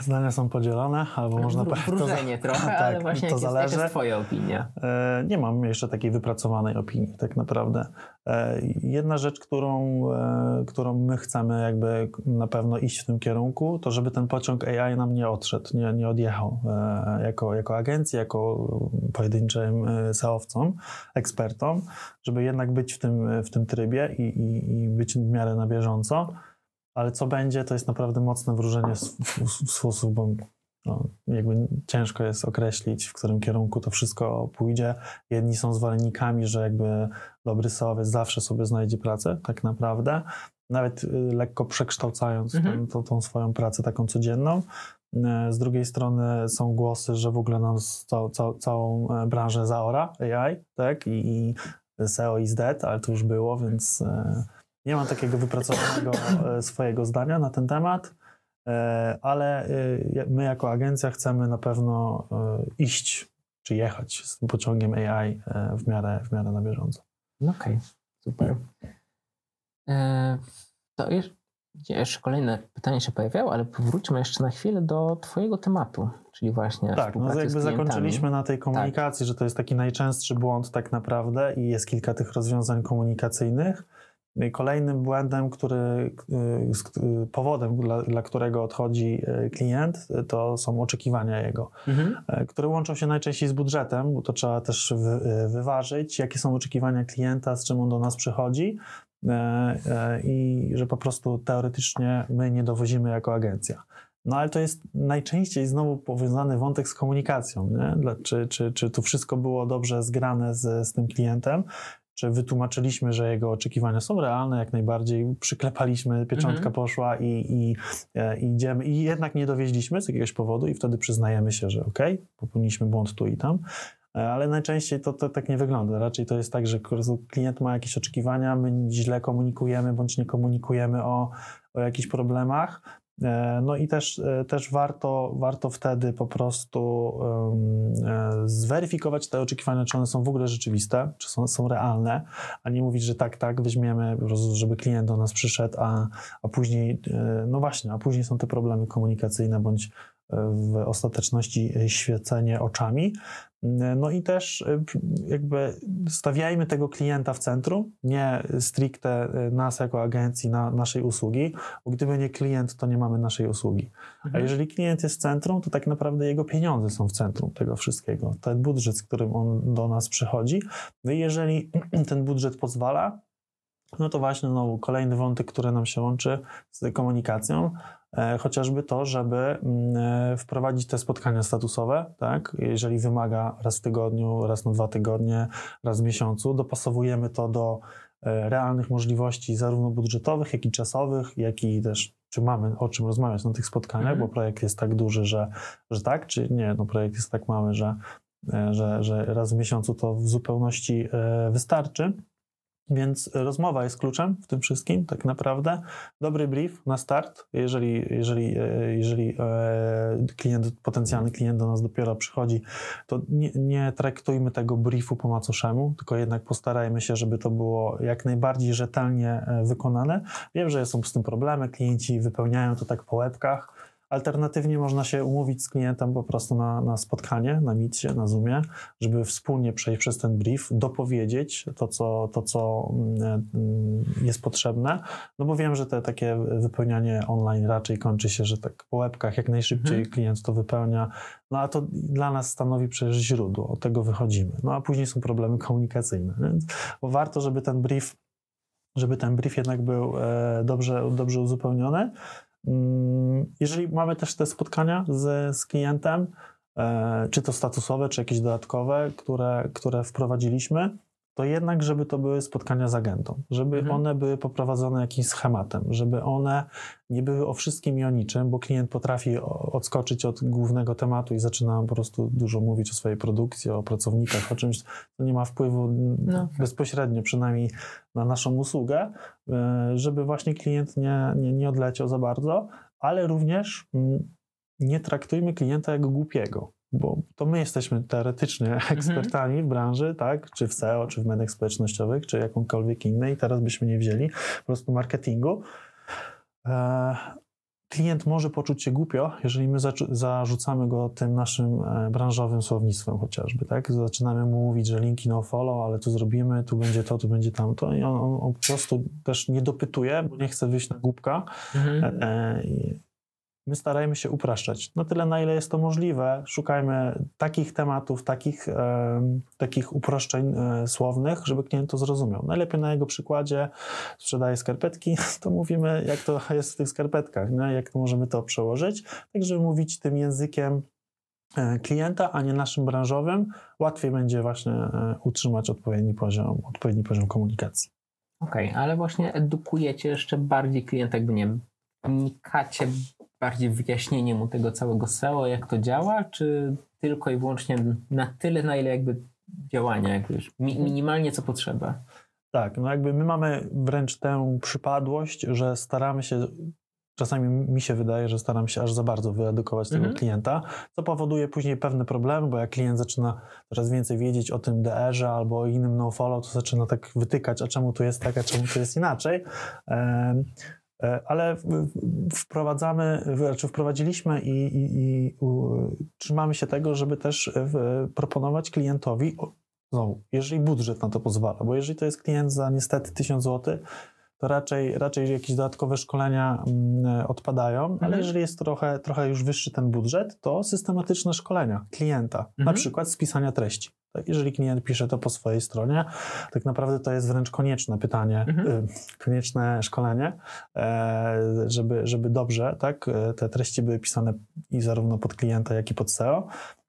Zdania są podzielone, albo można Wró- powiedzieć. Wróżenie trochę, <laughs> tak, ale właśnie to jak zależy. jest Twoja opinia? E, Nie mam jeszcze takiej wypracowanej opinii, tak naprawdę. E, Jedna rzecz, którą, e, którą my chcemy jakby na pewno iść w tym kierunku, to żeby ten pociąg AI nam nie odszedł, nie, nie odjechał jako, jako agencji, jako pojedynczym SEO-wcom, ekspertom, żeby jednak być w tym, w tym trybie i, i, i być w miarę na bieżąco. Ale co będzie, to jest naprawdę mocne wróżenie z, w, w sposób, bo no, jakby ciężko jest określić, w którym kierunku to wszystko pójdzie. Jedni są zwolennikami, że jakby dobry SEOwiec zawsze sobie znajdzie pracę, tak naprawdę, nawet y, lekko przekształcając Mhm. tą, tą, tą swoją pracę taką codzienną. E, Z drugiej strony są głosy, że w ogóle nam z cał, cał, całą e, branżę zaora AI, tak? I, i SEO is dead, ale to już było, więc e, nie mam takiego wypracowanego e, swojego zdania na ten temat. E, ale e, my jako agencja chcemy na pewno iść czy jechać z tym pociągiem AI w miarę, w miarę na bieżąco. No Okej, super. E, to jeszcze, jeszcze kolejne pytanie się pojawiało, ale powróćmy jeszcze na chwilę do Twojego tematu, czyli właśnie Tak, no jakby zakończyliśmy na tej komunikacji, że to jest taki najczęstszy błąd tak naprawdę i jest kilka tych rozwiązań komunikacyjnych. I Kolejnym błędem, który, y, y, powodem, dla, dla którego odchodzi y, klient, to są oczekiwania jego. Mhm. e, które łączą się najczęściej z budżetem, bo to trzeba też wy, wyważyć, jakie są oczekiwania klienta, z czym on do nas przychodzi e, e, i że po prostu teoretycznie my nie dowozimy jako agencja. No ale to jest najczęściej znowu powiązany wątek z komunikacją. Nie? Czy, czy, czy tu wszystko było dobrze zgrane z, z tym klientem, czy wytłumaczyliśmy, że jego oczekiwania są realne, jak najbardziej, przyklepaliśmy, pieczątka Mhm. poszła i, i, e, i idziemy, i jednak nie dowieźliśmy z jakiegoś powodu i wtedy przyznajemy się, że okej, popełniliśmy błąd tu i tam, E, ale najczęściej to, to tak nie wygląda. Raczej to jest tak, że klient ma jakieś oczekiwania, my źle komunikujemy bądź nie komunikujemy o, o jakichś problemach. E, no i też, e, też warto, warto wtedy po prostu um, zweryfikować te oczekiwania, czy one są w ogóle rzeczywiste, czy są, są realne, a nie mówić, że tak, tak, weźmiemy, żeby klient do nas przyszedł, a, a później, no właśnie, a później są te problemy komunikacyjne bądź w ostateczności świecenie oczami. No i też y, jakby stawiajmy tego klienta w centrum, nie stricte y, nas jako agencji na naszej usługi, bo gdyby nie klient, to nie mamy naszej usługi. Mhm. A jeżeli klient jest w centrum, to tak naprawdę jego pieniądze są w centrum tego wszystkiego. Ten budżet, z którym on do nas przychodzi. No i jeżeli <clears throat> ten budżet pozwala, no to właśnie znowu kolejny wątek, który nam się łączy z komunikacją, chociażby to, żeby mm, e, wprowadzić te spotkania statusowe, tak? jeżeli wymaga raz w tygodniu, raz na dwa tygodnie, raz w miesiącu, dopasowujemy to do e, realnych możliwości zarówno budżetowych, jak i czasowych, jak i też czy mamy o czym rozmawiać na tych spotkaniach, -hmm. bo projekt jest tak duży, że, że tak, czy nie, no projekt jest tak mały, że, że, że raz w miesiącu to w zupełności wystarczy. Więc rozmowa jest kluczem w tym wszystkim, tak naprawdę. Dobry brief na start, jeżeli, jeżeli, e, jeżeli e, klient, potencjalny klient do nas dopiero przychodzi, to nie, nie traktujmy tego briefu po macoszemu, tylko jednak postarajmy się, żeby to było jak najbardziej rzetelnie e, wykonane. Wiem, że są z tym problemy, klienci wypełniają to tak po łebkach, Alternatywnie można się umówić z klientem po prostu na, na spotkanie, na micie, na Zoomie, żeby wspólnie przejść przez ten brief, dopowiedzieć to, co, to, co mm, mm, jest potrzebne. No bo wiem, że te takie wypełnianie online raczej kończy się, że tak po łebkach jak najszybciej mhm. klient to wypełnia. No a to dla nas stanowi przecież źródło, od tego wychodzimy. No a później są problemy komunikacyjne. Więc warto, żeby ten brief żeby ten brief jednak był e, dobrze, dobrze uzupełniony. Mm, jeżeli mamy też te spotkania z, z klientem, e, czy to statusowe, czy jakieś dodatkowe, które, które wprowadziliśmy, to jednak, żeby to były spotkania z agentą, żeby mhm. one były poprowadzone jakimś schematem, żeby one nie były o wszystkim i o niczym, bo klient potrafi odskoczyć od głównego tematu i zaczyna po prostu dużo mówić o swojej produkcji, o pracownikach, o czymś, co nie ma wpływu no. bezpośrednio przynajmniej na naszą usługę, e, żeby właśnie klient nie, nie, nie odleciał za bardzo, ale również mm, nie traktujmy klienta jako głupiego bo to my jesteśmy teoretycznie <laughs> mhm. ekspertami w branży, tak, czy w SEO, czy w mediach społecznościowych, czy jakąkolwiek innej, teraz byśmy nie wzięli po prostu marketingu. E, klient może poczuć się głupio, jeżeli my zarzucamy go tym naszym e, branżowym słownictwem chociażby, tak? Zaczynamy mu mówić, że linki no follow, ale tu zrobimy, tu będzie to, tu będzie tamto i on, on, on po prostu też nie dopytuje, bo nie chce wyjść na głupka. Mhm. E, My starajmy się upraszczać na tyle, na ile jest to możliwe. Szukajmy takich tematów, takich, e, takich uproszczeń e, słownych, żeby klient to zrozumiał. Najlepiej na jego przykładzie sprzedaje skarpetki, <laughs> to mówimy, jak to jest w tych skarpetkach, nie? jak możemy to przełożyć, tak żeby mówić tym językiem e, klienta, a nie naszym branżowym, łatwiej będzie właśnie e, utrzymać odpowiedni poziom, odpowiedni poziom komunikacji. Okej, okay, ale właśnie edukujecie jeszcze bardziej klienta, jakby nie wnikacie bardziej wyjaśnienie mu tego całego SEO, jak to działa, czy tylko i wyłącznie na tyle, na ile jakby działania, jakby już mi, minimalnie co potrzeba? Tak, no jakby my mamy wręcz tę przypadłość, że staramy się Czasami mi się wydaje, że staram się aż za bardzo wyedukować tego mhm. klienta, co powoduje później pewne problemy, bo jak klient zaczyna coraz więcej wiedzieć o tym DR-ze albo o innym no-follow, to zaczyna tak wytykać, a czemu tu jest tak, a czemu tu jest inaczej. E, ale wprowadzamy, znaczy wprowadziliśmy i, i, i trzymamy się tego, żeby też e, proponować klientowi, znowu, jeżeli budżet na to pozwala, bo jeżeli to jest klient za niestety 1000 zł, to raczej, raczej jakieś dodatkowe szkolenia mm, odpadają, mhm. ale jeżeli jest trochę, trochę już wyższy ten budżet, to systematyczne szkolenia klienta, mhm. na przykład spisania treści. Tak, jeżeli klient pisze to po swojej stronie, tak naprawdę to jest wręcz konieczne pytanie, mhm. Y, <laughs> konieczne szkolenie, e, żeby, żeby dobrze tak, e, te treści były pisane i zarówno pod klienta, jak i pod SEO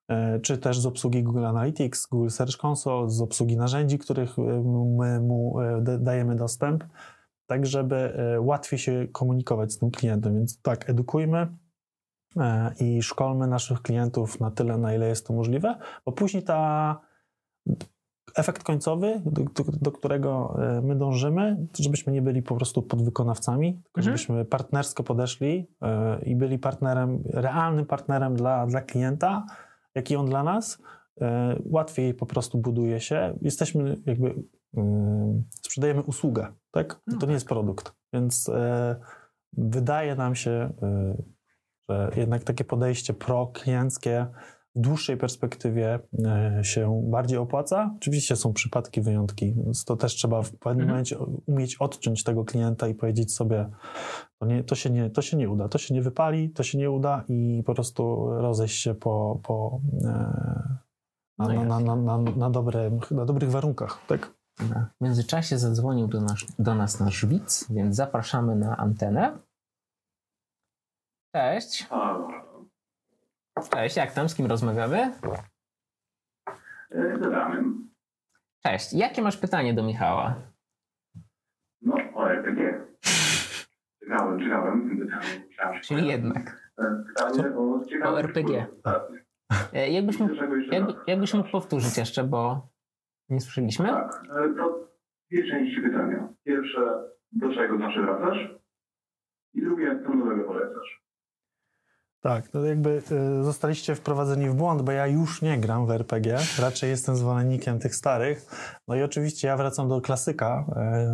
e, czy też z obsługi Google Analytics, Google Search Console, z obsługi narzędzi, których my mu dajemy dostęp, tak żeby łatwiej się komunikować z tym klientem. Więc tak, edukujmy, i szkolmy naszych klientów na tyle, na ile jest to możliwe, bo później ta efekt końcowy, do, do, do, którego e, my dążymy, to żebyśmy nie byli po prostu podwykonawcami, tylko Mhm. żebyśmy partnersko podeszli e, i byli partnerem, realnym partnerem dla, dla klienta, jak i on dla nas. E, łatwiej po prostu buduje się. Jesteśmy jakby, sprzedajemy usługę, tak? No To nie jest produkt. Więc e, wydaje nam się, e, że jednak takie podejście pro-klienckie w dłuższej perspektywie e, się bardziej opłaca. Oczywiście są przypadki, wyjątki, więc to też trzeba w pewnym Mhm. momencie umieć odciąć tego klienta i powiedzieć sobie, to, nie, to, się nie, to się nie uda, to się nie wypali, to się nie uda i po prostu rozejść się po, po, No na, na, na, na, na dobrych warunkach. Tak? W międzyczasie zadzwonił do nas, do nas nasz widz, więc zapraszamy na antenę. Cześć. Cześć, jak tam? Z kim rozmawiamy? Z Adamem. Cześć. Jakie masz pytanie do Michała? No, o RPG. Czekałem, czekałem. Myślałem, że- Czyli jednak. Pytanie o O RPG. E, Jakbyś mógł, jakby, jakbyś mógł powtórzyć jeszcze, bo nie słyszeliśmy? Tak, e, to dwie części pytania. Pierwsze, do czego zawsze wracasz? I drugie, co nowego polecasz? Tak, to jakby y, zostaliście wprowadzeni w błąd, bo ja już nie gram w RPG, raczej jestem zwolennikiem tych starych. No i oczywiście ja wracam do klasyka,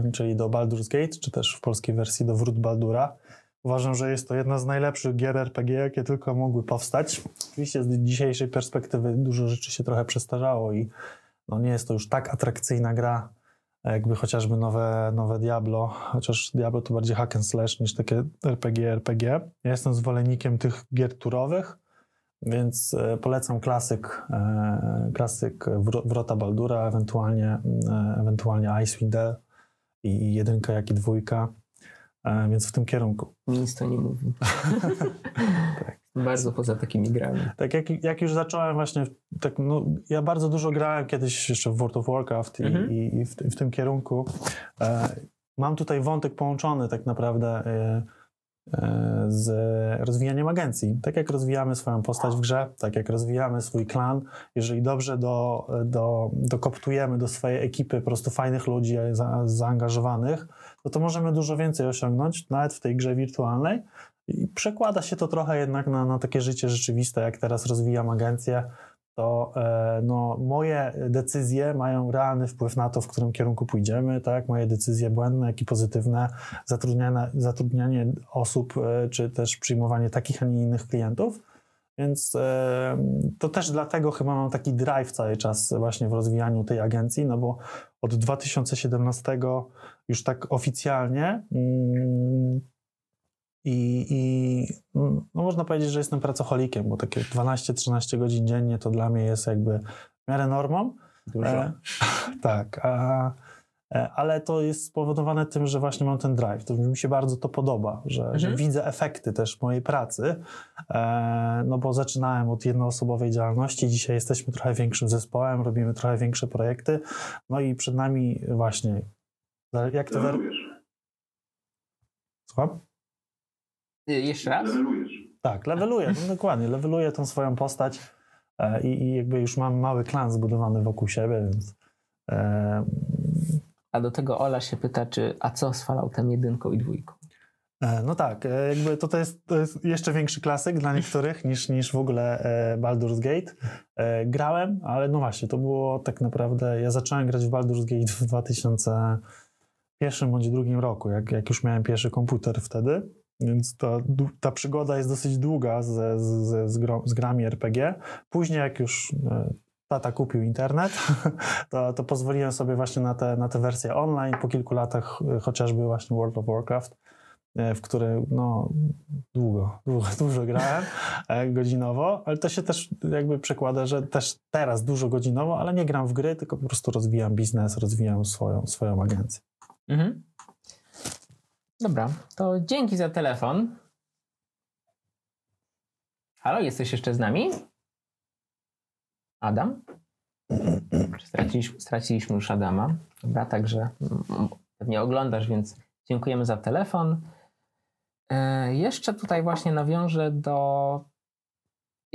y, czyli do Baldur's Gate, czy też w polskiej wersji do Wrót Baldura. Uważam, że jest to jedna z najlepszych gier RPG, jakie tylko mogły powstać. Oczywiście z dzisiejszej perspektywy dużo rzeczy się trochę przestarzało i no nie jest to już tak atrakcyjna gra, jakby chociażby nowe, nowe Diablo, chociaż Diablo to bardziej hack and slash niż takie RPG, RPG. Ja jestem zwolennikiem tych gier turowych, więc e, polecam klasyk, e, klasyk Wro- Wrota Baldura, ewentualnie, e, ewentualnie Icewind Dale i, jedynka, jak i dwójka, e, więc w tym kierunku. Nic to nie mówi. <laughs> <laughs> Bardzo poza takimi grami. Tak jak, jak już zacząłem właśnie, tak, no, ja bardzo dużo grałem kiedyś jeszcze w World of Warcraft i, Mhm. i, i w, w tym kierunku. E, mam tutaj wątek połączony tak naprawdę e, e, z rozwijaniem agencji. Tak jak rozwijamy swoją postać w grze, tak jak rozwijamy swój klan, jeżeli dobrze do, do, dokoptujemy do swojej ekipy po prostu fajnych ludzi za, zaangażowanych, no to możemy dużo więcej osiągnąć, nawet w tej grze wirtualnej. I przekłada się to trochę jednak na, na takie życie rzeczywiste, jak teraz rozwijam agencję, to e, no, moje decyzje mają realny wpływ na to, w którym kierunku pójdziemy, tak? Moje decyzje błędne, jak i pozytywne, zatrudnianie, zatrudnianie osób, e, czy też przyjmowanie takich, a nie innych klientów. Więc e, to też dlatego chyba mam taki drive cały czas właśnie w rozwijaniu tej agencji, no bo od 2017 już tak oficjalnie mm, i, i no można powiedzieć, że jestem pracocholikiem, bo takie 12-13 godzin dziennie to dla mnie jest jakby w miarę normą. Dużo. E, <laughs> tak, a, e, ale to jest spowodowane tym, że właśnie mam ten drive. To mi się bardzo to podoba, że, że Mhm. widzę efekty też mojej pracy. E, no bo zaczynałem od jednoosobowej działalności, dzisiaj jesteśmy trochę większym zespołem, robimy trochę większe projekty. No i przed nami właśnie. Jak to. wer- Levelujesz. Słucham? Y, Jeszcze raz? Levelujesz. Tak, leveluję, no dokładnie, leveluję tą swoją postać e, i, i jakby już mam mały klan zbudowany wokół siebie, więc e, A do tego Ola się pyta, czy a co z Falloutem jedynką i dwójką? e, no tak, e, jakby to, to, jest, to jest jeszcze większy klasyk dla niektórych niż, niż w ogóle e, Baldur's Gate. E, grałem, ale no właśnie, to było tak naprawdę, ja zacząłem grać w Baldur's Gate w 2001 bądź drugim roku, jak, jak już miałem pierwszy komputer wtedy. Więc du- ta przygoda jest dosyć długa z, z, z, z, grami RPG. Później, jak już e, tata kupił internet, <laughs> to, to pozwoliłem sobie właśnie na te, na te wersje online. Po kilku latach e, chociażby właśnie World of Warcraft, e, w który no, długo, długo, <laughs> dużo grałem godzinowo, ale to się też jakby przekłada, że też teraz dużo godzinowo, ale nie gram w gry, tylko po prostu rozwijam biznes, rozwijam swoją, swoją agencję. Mhm. Dobra, to dzięki za telefon. Halo, jesteś jeszcze z nami? Adam? Straciliśmy, straciliśmy już Adama. Dobra, także mm, pewnie oglądasz, więc dziękujemy za telefon. E, jeszcze tutaj właśnie nawiążę do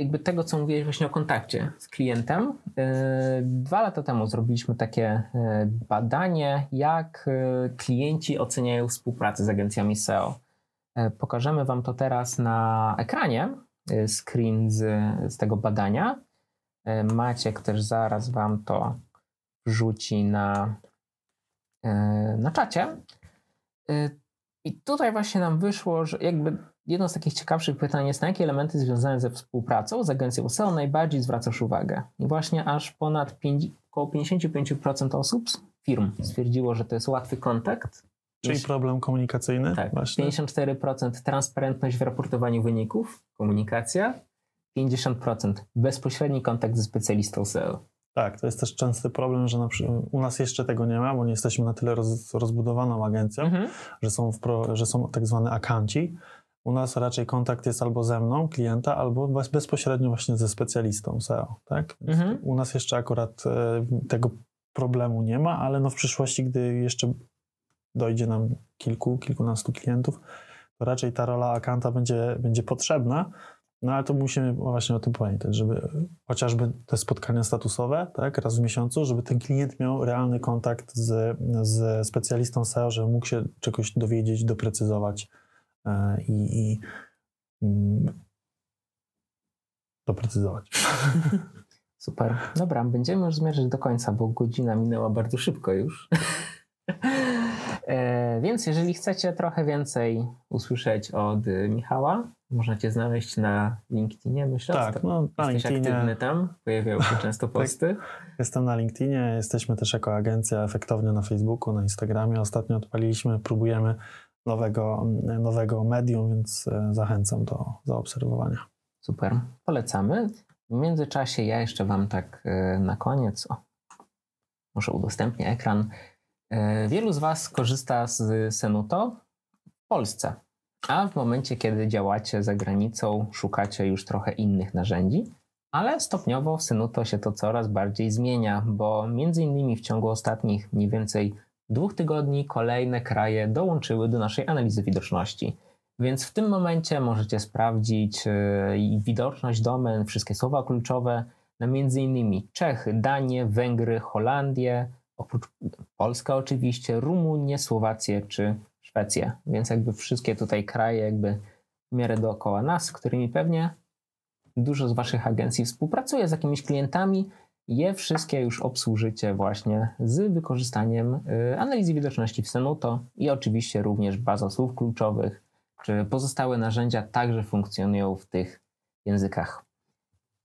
jakby tego, co mówiłeś właśnie o kontakcie z klientem. E, Dwa lata temu zrobiliśmy takie e, badanie, jak e, klienci oceniają współpracę z agencjami SEO. Pokażemy Wam to teraz na ekranie, screen z, z tego badania. Maciek też zaraz Wam to wrzuci na, na czacie. I tutaj właśnie nam wyszło, że jakby jedno z takich ciekawszych pytań jest, na jakie elementy związane ze współpracą z agencją SEO najbardziej zwracasz uwagę? I właśnie aż ponad 5, około 55% osób, firm stwierdziło, że to jest łatwy kontakt. Czyli problem komunikacyjny? Tak, Właśnie. 54% transparentność w raportowaniu wyników, komunikacja, 50% bezpośredni kontakt ze specjalistą SEO. Tak, to jest też częsty problem, że na przykład u nas jeszcze tego nie ma, bo nie jesteśmy na tyle roz, rozbudowaną agencją, Mhm. że, są wpro, że są tak zwane akanci. U nas raczej kontakt jest albo ze mną, klienta, albo bez, bezpośrednio właśnie ze specjalistą SEO. Tak? Mhm. U nas jeszcze akurat e, tego problemu nie ma, ale no w przyszłości, gdy jeszcze dojdzie nam kilku, kilkunastu klientów, to raczej ta rola akanta będzie, będzie potrzebna. No ale to musimy właśnie o tym pamiętać, żeby chociażby te spotkania statusowe, tak, raz w miesiącu, żeby ten klient miał realny kontakt z, z specjalistą SEO, żeby mógł się czegoś dowiedzieć, doprecyzować i, i mm, doprecyzować. <laughs> Super. Dobra, będziemy już zmierzać do końca, bo godzina minęła bardzo szybko już. <laughs> e, więc jeżeli chcecie trochę więcej usłyszeć od y, Michała, możecie znaleźć na LinkedInie, myślę. Tak, no na Jesteś aktywny LinkedInie, tam, pojawiają się <laughs> często posty. jestem na LinkedInie, jesteśmy też jako agencja efektownie na Facebooku, na Instagramie. Ostatnio odpaliliśmy, próbujemy nowego, nowego medium, więc e, zachęcam do zaobserwowania. Super, polecamy. W międzyczasie ja jeszcze Wam tak e, na koniec, o, może udostępnię ekran. E, Wielu z Was korzysta z Senuto w Polsce, a w momencie, kiedy działacie za granicą, szukacie już trochę innych narzędzi, ale stopniowo w Senuto się to coraz bardziej zmienia, bo między innymi w ciągu ostatnich mniej więcej dwóch tygodni kolejne kraje dołączyły do naszej analizy widoczności. Więc w tym momencie możecie sprawdzić e, widoczność domen, wszystkie słowa kluczowe na m.in. Czechy, Danię, Węgry, Holandię, oprócz Polska oczywiście, Rumunię, Słowację czy Szwecję. Więc jakby wszystkie tutaj kraje jakby w miarę dookoła nas, z którymi pewnie dużo z Waszych agencji współpracuje z jakimiś klientami. Je wszystkie już obsłużycie właśnie z wykorzystaniem y, analizy widoczności w Senuto i oczywiście również baza słów kluczowych, czy pozostałe narzędzia także funkcjonują w tych językach.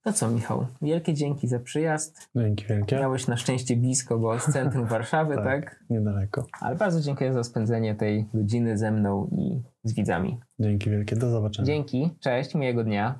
To co, Michał? Wielkie dzięki za przyjazd. Dzięki wielkie. Miałeś na szczęście blisko, bo z centrum <laughs> Warszawy, Tak. tak? Niedaleko. Ale bardzo dziękuję za spędzenie tej godziny ze mną i z widzami. Dzięki wielkie. Do zobaczenia. Dzięki, cześć, miłego dnia.